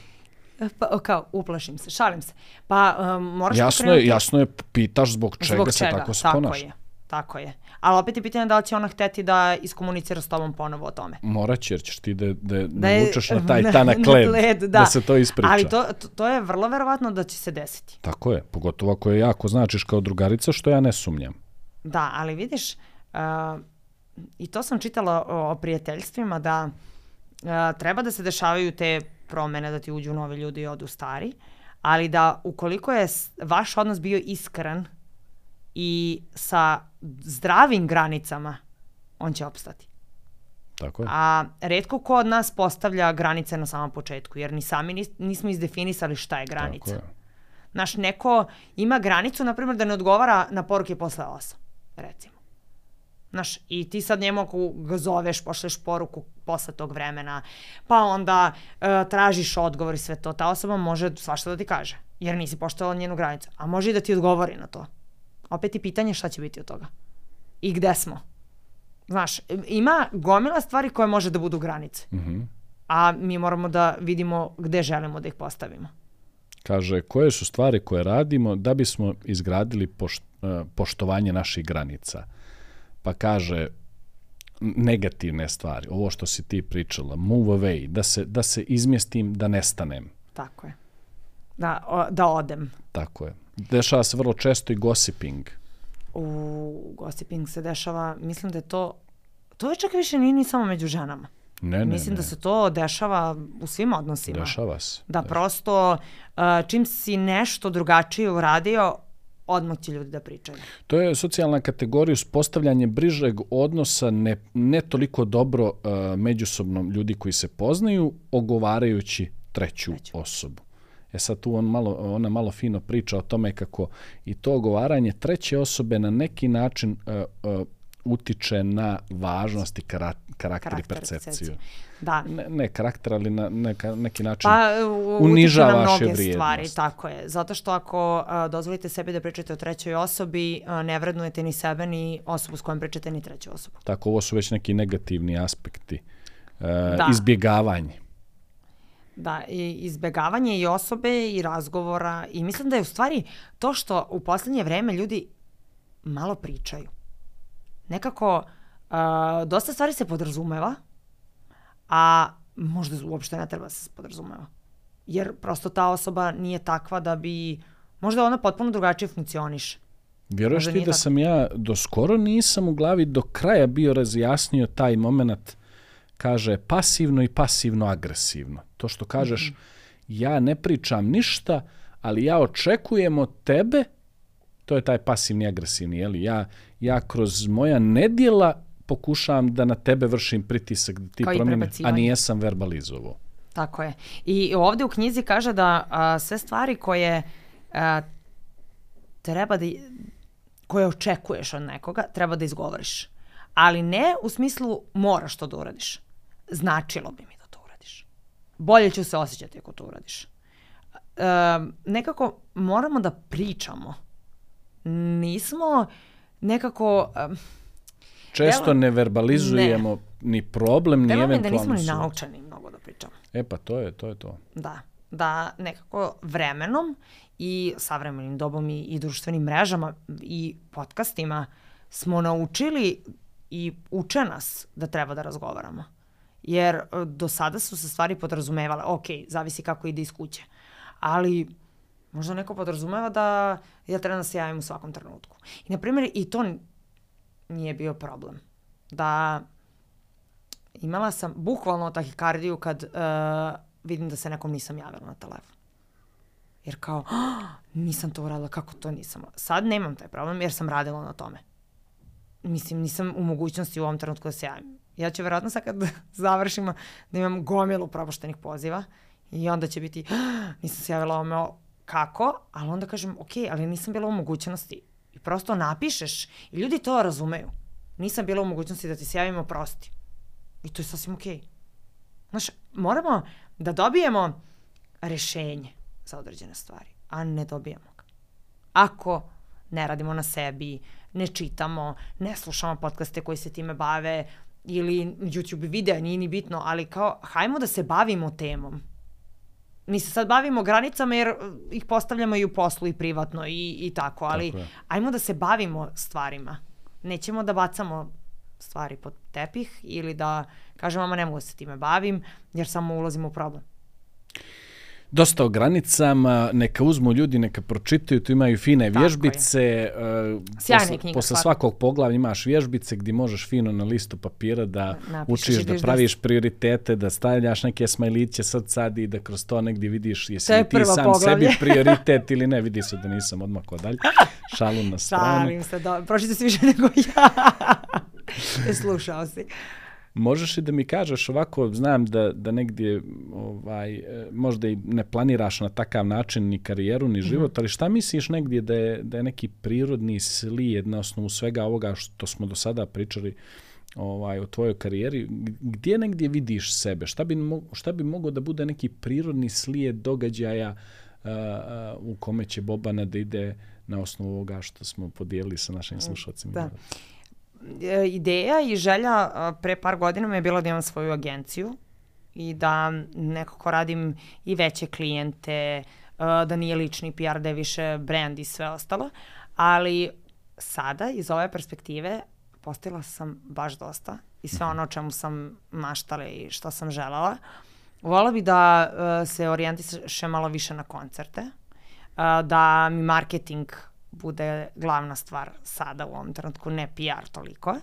Pa, kao, uplašim se, šalim se. Pa, um, moraš Jasno je, jasno je, pitaš zbog čega Zbog se čega, tako se tako ponaša. je. Tako je. Ali opet je pitanje da li će ona hteti da iskomunicira s tobom ponovo o tome. Moraće, jer ćeš ti da, da, Da je- navučeš na (laughs) taj na- tanak na led, led, da. da. se to ispriča. Ali to, to, je vrlo verovatno da će se desiti. Tako je, pogotovo ako je jako značiš kao drugarica, što ja ne sumnjam. Da, ali vidiš, uh, i to sam čitala o, o prijateljstvima, da uh, treba da se dešavaju te promene, da ti uđu novi ljudi i odu stari, ali da ukoliko je vaš odnos bio iskren i sa zdravim granicama, on će opstati. Tako je. A redko ko od nas postavlja granice na samom početku, jer ni sami nis- nismo izdefinisali šta je granica. Tako je. Znaš, neko ima granicu, na primjer, da ne odgovara na poruke posle 8, recimo. Znaš, i ti sad njemu ako ga zoveš, pošleš poruku posle tog vremena, pa onda e, tražiš odgovor i sve to, ta osoba može svašta da ti kaže, jer nisi poštovala njenu granicu. A može i da ti odgovori na to. Opet je pitanje šta će biti od toga. I gde smo. Znaš, ima gomila stvari koje može da budu granice. Mhm. A mi moramo da vidimo gde želimo da ih postavimo. Kaže, koje su stvari koje radimo da bismo izgradili pošt, e, poštovanje naših granica? Pa kaže, negativne stvari, ovo što si ti pričala, move away, da se, da se izmjestim, da nestanem. Tako je. Da, o, da odem. Tako je. Dešava se vrlo često i gossiping. U gossiping se dešava, mislim da je to, to je čak više nije ni samo među ženama. Ne, ne, mislim ne. da se to dešava u svim odnosima. Dešava se. Da prosto uh, čim si nešto drugačije uradio, odmah će ljudi da pričaju. To je socijalna kategorija uspostavljanje brižeg odnosa ne, ne toliko dobro uh, međusobno ljudi koji se poznaju, ogovarajući treću, Treću. osobu. E sad tu on malo, ona malo fino priča o tome kako i to ogovaranje treće osobe na neki način uh, uh, utiče na važnost i kara, karakter, i Karakter, percepciju. percepciju. Da. Ne, ne karakter, ali na neka, neki način. Pa u- utiče uniža na mnoge vrijednosti. stvari, tako je. Zato što ako a, dozvolite sebi da pričate o trećoj osobi, a, ne vrednujete ni sebe, ni osobu s kojom pričate, ni treću osobu. Tako, ovo su već neki negativni aspekti. Uh, Da. Izbjegavanje. Da, i izbegavanje i osobe i razgovora i mislim da je u stvari to što u poslednje vreme ljudi malo pričaju. Nekako a, dosta stvari se podrazumeva, a možda uopšte ne treba da se podrazumeva. Jer prosto ta osoba nije takva da bi, možda ona potpuno drugačije funkcioniše. Vjeruješ Možda ti da tako. sam ja do skoro nisam u glavi do kraja bio razjasnio taj moment kaže pasivno i pasivno agresivno. To što kažeš Mhm. ja ne pričam ništa, ali ja očekujem od tebe, to je taj pasivni agresivni, je li? Ja, ja kroz moja nedjela pokušavam da na tebe vršim pritisak da ti promijeniš, a nijesam verbalizovao. Tako je. I ovde u knjizi kaže da a, sve stvari koje a, treba da, koje očekuješ od nekoga, treba da izgovoriš. Ali ne u smislu moraš to da uradiš. Značilo bi mi da to uradiš. Bolje ću se osjećati ako to uradiš. E, nekako moramo da pričamo. Nismo nekako... em, Često Delo- ne verbalizujemo ni problem, ni Delo mi je da eventualno nismo ni naučeni mnogo da pričamo. E pa to je, to je to. Da, da nekako vremenom i savremenim dobom i, i društvenim mrežama i podcastima smo naučili i uče nas da treba da razgovaramo. Jer e, do sada su se stvari podrazumevale, ok, zavisi kako ide iz kuće, ali možda neko podrazumeva da ja trebam da se javim u svakom trenutku. I, na primjer, i to nije bio problem. Da imala sam bukvalno tahikardiju kad uh, vidim da se nekom nisam javila na telefon. Jer kao, "Ah, nisam to uradila, kako to nisam? Sad nemam taj problem jer sam radila na tome. Mislim, nisam u mogućnosti u ovom trenutku da se javim. Ja ću verovatno sad kad (laughs) završimo da imam gomilu propuštenih poziva i onda će biti, "Ah, nisam se javila ovome, o- kako? Ali onda kažem, ok, ali nisam bila u mogućnosti. I prosto napišeš i ljudi to razumeju. Nisam bila u mogućnosti da ti se javim, oprosti. I to je sasvim okej. Znaš, moramo da dobijemo rešenje za određene stvari, a ne dobijamo ga. Ako ne radimo na sebi, ne čitamo, ne slušamo podcaste koji se time bave ili YouTube videa, nije ni bitno, ali kao, hajmo da se bavimo temom. Mi se sad bavimo granicama jer uh, ih postavljamo i u poslu i privatno i, i tako, ali Tako je. ajmo da se bavimo stvarima. Nećemo da bacamo stvari pod tepih ili da kažemo, ama ne mogu da se time bavim jer samo ulazimo u problem. Dosta o granicama, neka uzmu ljudi, neka pročitaju, tu imaju fine Tako vježbice. uh, Sjajna posle, knjiga, Posle svakog poglavlja imaš vježbice gdje možeš fino na listu papira da Napišeš učiš, da praviš prioritete, da stavljaš neke smajliće srca i da kroz to negdje vidiš jesi li ti sam poglavlje. sebi (laughs) prioritet ili ne. Vidi se da nisam odmah dalje. Šalu na stranu. Šalim se, do... pročite si više nego ja. (laughs) Slušao si. Možeš i da mi kažeš ovako, znam da, da negdje ovaj, možda i ne planiraš na takav način ni karijeru, ni život, ali šta misliš negdje da je, da je neki prirodni slijed na osnovu svega ovoga što smo do sada pričali ovaj, o tvojoj karijeri, gdje negdje vidiš sebe? Šta bi, mo, šta bi mogao da bude neki prirodni slijed događaja a, a, u kome će Bobana da ide na osnovu ovoga što smo podijelili sa našim slušalcima? Da. E, Ideja i želja a, pre par godina mi je bila da imam svoju agenciju i da nekako radim i veće klijente, a, da nije lični PR, da je više brand i sve ostalo. Ali sada, iz ove perspektive, postavila sam baš dosta i sve ono o čemu sam maštala i što sam želela. Vola bi da se orijentiše malo više na koncerte, da mi marketing bude glavna stvar sada u ovom trenutku, ne PR toliko.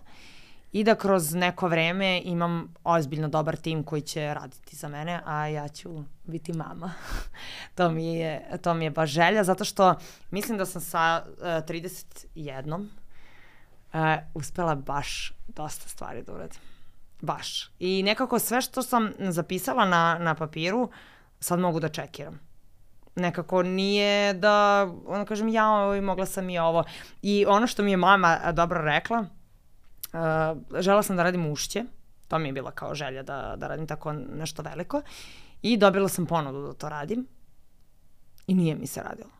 I da kroz neko vreme imam ozbiljno dobar tim koji će raditi za mene, a ja ću biti mama. (laughs) to, mi je, to mi je baš želja, zato što mislim da sam sa uh, 31 uh, uspela baš dosta stvari da uradim. Baš. I nekako sve što sam zapisala na, na papiru, sad mogu da čekiram. Nekako nije da, ono kažem, ja oj, mogla sam i ovo. I ono što mi je mama dobro rekla, uh, žela sam da radim ušće, to mi je bila kao želja da, da radim tako nešto veliko. I dobila sam ponudu da to radim i nije mi se radilo.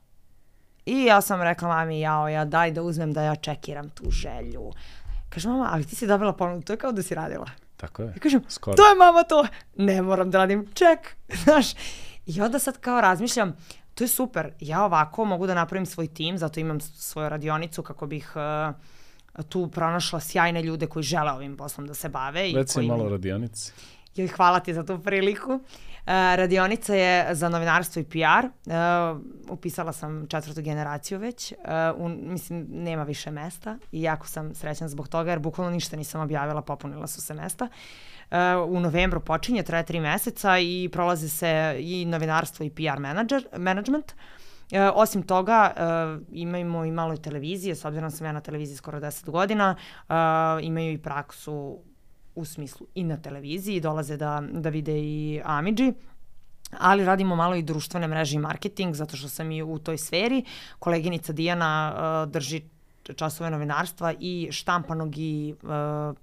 I ja sam rekla mami, jao, ja daj da uzmem da ja čekiram tu želju. Kaže mama, ali ti si dobila ponudu, to je kao da si radila. Tako je. Ja kažem, Skoro. to je mama to, ne moram da radim, ček, (laughs) znaš. I onda sad kao razmišljam, to je super, ja ovako mogu da napravim svoj tim, zato imam svoju radionicu kako bih uh, tu pronašla sjajne ljude koji žele ovim poslom da se bave. i Reci koji malo radionici. Joj, hvala ti za tu priliku. Uh, radionica je za novinarstvo i PR. Uh, upisala sam četvrtu generaciju već. Uh, un, mislim, nema više mesta i jako sam srećna zbog toga jer bukvalno ništa nisam objavila, popunila su se mesta. Uh, u novembru počinje, traje tri meseca i prolaze se i novinarstvo i PR menadžer, management. E, osim toga, e, imamo i malo televizije, s obzirom da sam ja na televiziji skoro 10 godina, e, imaju i praksu u smislu i na televiziji, dolaze da, da vide i Amidži, ali radimo malo i društvene mreže i marketing, zato što sam i u toj sferi. Koleginica Dijana uh, drži časove novinarstva i štampanog i m,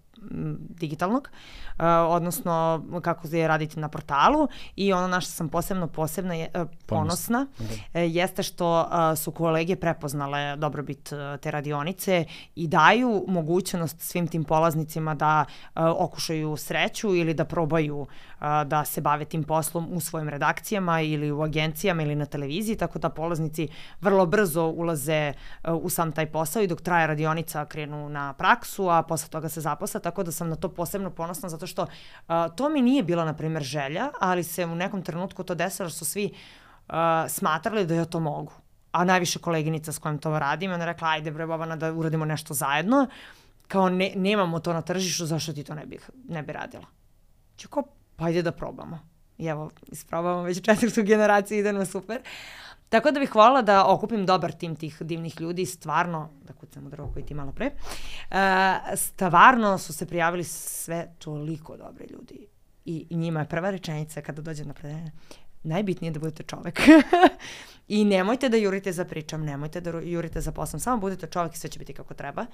digitalnog, uh, odnosno kako je raditi na portalu i ono na što sam posebno posebna je, uh, ponosna e, jeste što uh, su kolege prepoznale dobrobit uh, te radionice i daju mogućnost svim tim polaznicima da uh, okušaju sreću ili da probaju da se bave tim poslom u svojim redakcijama ili u agencijama ili na televiziji, tako da polaznici vrlo brzo ulaze uh, u sam taj posao i dok traje radionica krenu na praksu, a posle toga se zaposle, tako da sam na to posebno ponosna zato što to mi nije bila, na primjer, želja, ali se u nekom trenutku to desilo što su svi smatrali da ja to mogu. A najviše koleginica s kojom to radim, ona rekla, ajde bre Bobana da uradimo nešto zajedno. Kao ne, nemamo to na tržištu, zašto ti to ne bi, ne bi radila? Ću kao, pa ajde da probamo. I evo, isprobamo već četvrtu generaciju, ide nam super. Tako da bih voljela da okupim dobar tim tih divnih ljudi, stvarno, da kucam u drvo koji ti malo pre, uh, stvarno su se prijavili sve toliko dobre ljudi. I, njima je prva rečenica kada dođe na predavanje, najbitnije je da budete čovek. (laughs) I nemojte da jurite za pričam, nemojte da jurite za poslom, samo budete čovek i sve će biti kako treba.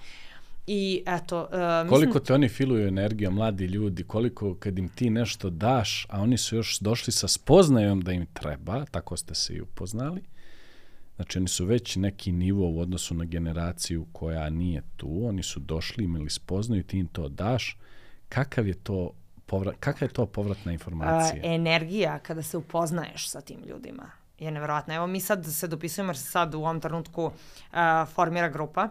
I eto, uh, mislim... Koliko te oni filuju energijom, mladi ljudi, koliko kad im ti nešto daš, a oni su još došli sa spoznajom da im treba, tako ste se i upoznali, znači oni su već neki nivo u odnosu na generaciju koja nije tu, oni su došli, imali spoznaju, ti im to daš, kakav je to povrat, kakva je to povratna informacija? A, energija kada se upoznaješ sa tim ljudima je nevjerojatna. Evo mi sad se dopisujemo jer se sad u ovom trenutku uh, formira grupa.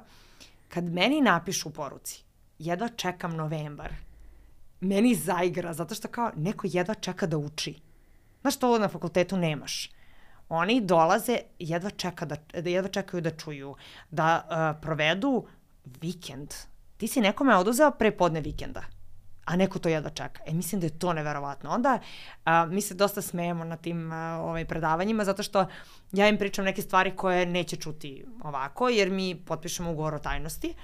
Kad meni napišu u poruci, jedva čekam novembar, meni zaigra, zato što kao neko jedva čeka da uči. Znaš, to na fakultetu nemaš. oni dolaze jedva, čeka da, da jedva čekaju da čuju, da uh, provedu vikend. Ti si nekome oduzeo pre podne vikenda a neko to jedva čeka. E, mislim da je to neverovatno. Onda a, mi se dosta smejemo na tim a, ovaj, predavanjima zato što ja im pričam neke stvari koje neće čuti ovako, jer mi potpišemo ugovor o tajnosti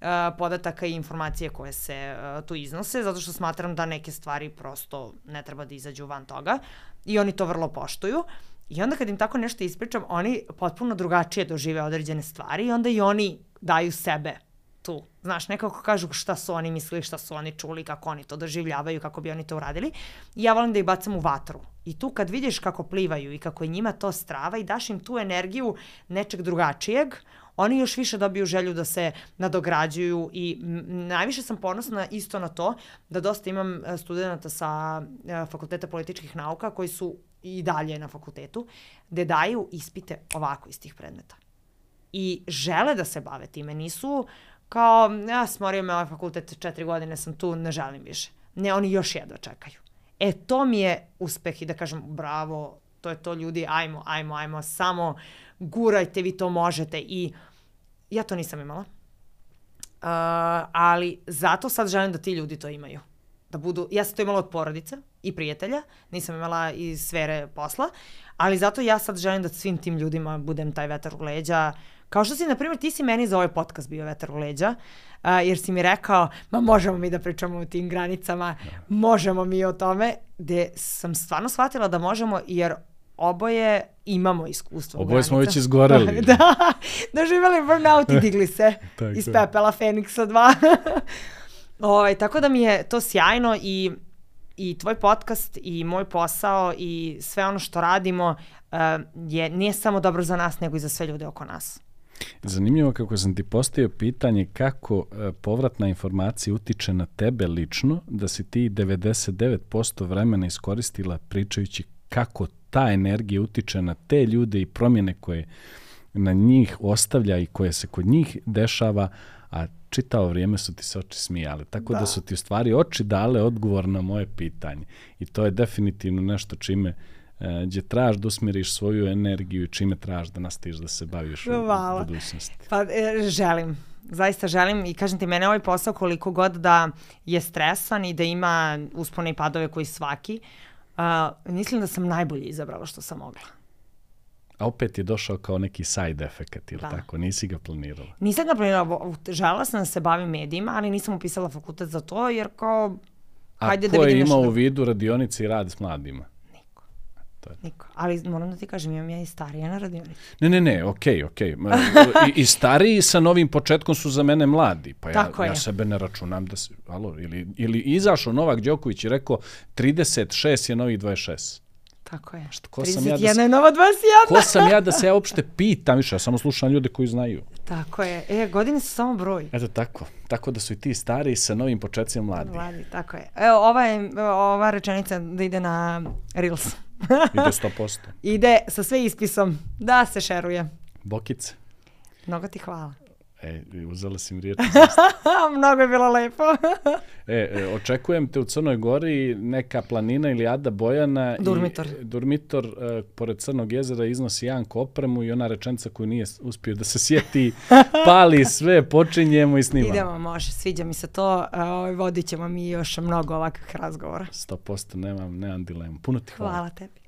a, podataka i informacije koje se a, tu iznose, zato što smatram da neke stvari prosto ne treba da izađu van toga i oni to vrlo poštuju. I onda kad im tako nešto ispričam, oni potpuno drugačije dožive određene stvari i onda i oni daju sebe tu. Znaš, nekako kažu šta su oni mislili, šta su oni čuli, kako oni to doživljavaju, kako bi oni to uradili. I ja volim da ih bacam u vatru. I tu kad vidiš kako plivaju i kako je njima to strava i daš im tu energiju nečeg drugačijeg, oni još više dobiju želju da se nadograđuju i najviše sam ponosna isto na to da dosta imam e, studenta sa e, Fakulteta političkih nauka koji su i dalje na fakultetu, gde daju ispite ovako iz tih predmeta. I žele da se bave time, nisu kao, ja smorio me ovaj fakultet, četiri godine sam tu, ne želim više. Ne, oni još jedva čekaju. E, to mi je uspeh i da kažem, bravo, to je to ljudi, ajmo, ajmo, ajmo, samo gurajte, vi to možete i ja to nisam imala. Uh, ali zato sad želim da ti ljudi to imaju. Da budu, ja sam to imala od porodice i prijatelja, nisam imala iz sfere posla, ali zato ja sad želim da svim tim ljudima budem taj vetar u leđa, Kao što si, na primjer, ti si meni za ovaj podcast bio vetar u leđa, uh, jer si mi rekao, ma možemo mi da pričamo o tim granicama, da. možemo mi o tome, gde sam stvarno shvatila da možemo, jer oboje imamo iskustvo. Oboje smo već izgoreli. (laughs) da, doživjeli burnout i (laughs) digli se iz pepela Feniksa 2. (laughs) ovaj, tako da mi je to sjajno i i tvoj podcast i moj posao i sve ono što radimo uh, je nije samo dobro za nas, nego i za sve ljude oko nas. Zanimljivo kako sam ti postavio pitanje kako e, povratna informacija utiče na tebe lično, da si ti 99% vremena iskoristila pričajući kako ta energija utiče na te ljude i promjene koje na njih ostavlja i koje se kod njih dešava, a čitao vrijeme su ti se oči smijale. Tako da. da su ti u stvari oči dale odgovor na moje pitanje. I to je definitivno nešto čime uh, gdje traž da usmjeriš svoju energiju i čime traž da nastaviš da se baviš Hvala. u budućnosti? Pa e, želim. Zaista želim i kažem ti, mene ovaj posao koliko god da je stresan i da ima uspone i padove koji svaki, uh, mislim da sam najbolje izabrala što sam mogla. A opet je došao kao neki side efekt ili da. tako? Nisi ga planirala? Nisam ga planirala. Žela sam da se bavim medijima, ali nisam upisala fakultet za to, jer kao... A hajde ko da je imao u vidu radionice i rad s mladima? Niko. Ali moram da ti kažem, imam ja i starije na radionici. Ne, ne, ne, okej, okay, okej. Okay. I, I stariji sa novim početkom su za mene mladi. Pa ja, ja sebe ne računam da se... Alo, ili, ili izašao Novak Đoković i rekao 36 je novi 26. Tako je. Što, ko 31 sam ja da se, je nova 21. Ko sam ja da se ja uopšte pitam više, ja samo slušam ljude koji znaju. Tako je. E, godine su samo broj. Eto tako. Tako da su i ti stari sa novim početcima mladi. Mladi, tako je. Evo, ova, je, ova rečenica da ide na Reels. (laughs) Ide 100%. Ide sa sve ispisom da se šeruje. Bokice. Mnogo ti hvala. E, uzela si mi riječ. (laughs) Mnogo je bilo lepo. e, e, očekujem te u Crnoj Gori neka planina ili Ada Bojana. Durmitor. I, Durmitor, e, pored Crnog jezera, iznosi Janko opremu i ona rečenica koju nije uspio da se sjeti, (laughs) pali sve, počinjemo i snimamo. Idemo, može, sviđa mi se to. E, vodit ćemo mi još mnogo ovakvih razgovora. 100% nemam, nemam dilemu. Puno ti hvala. Hvala tebi.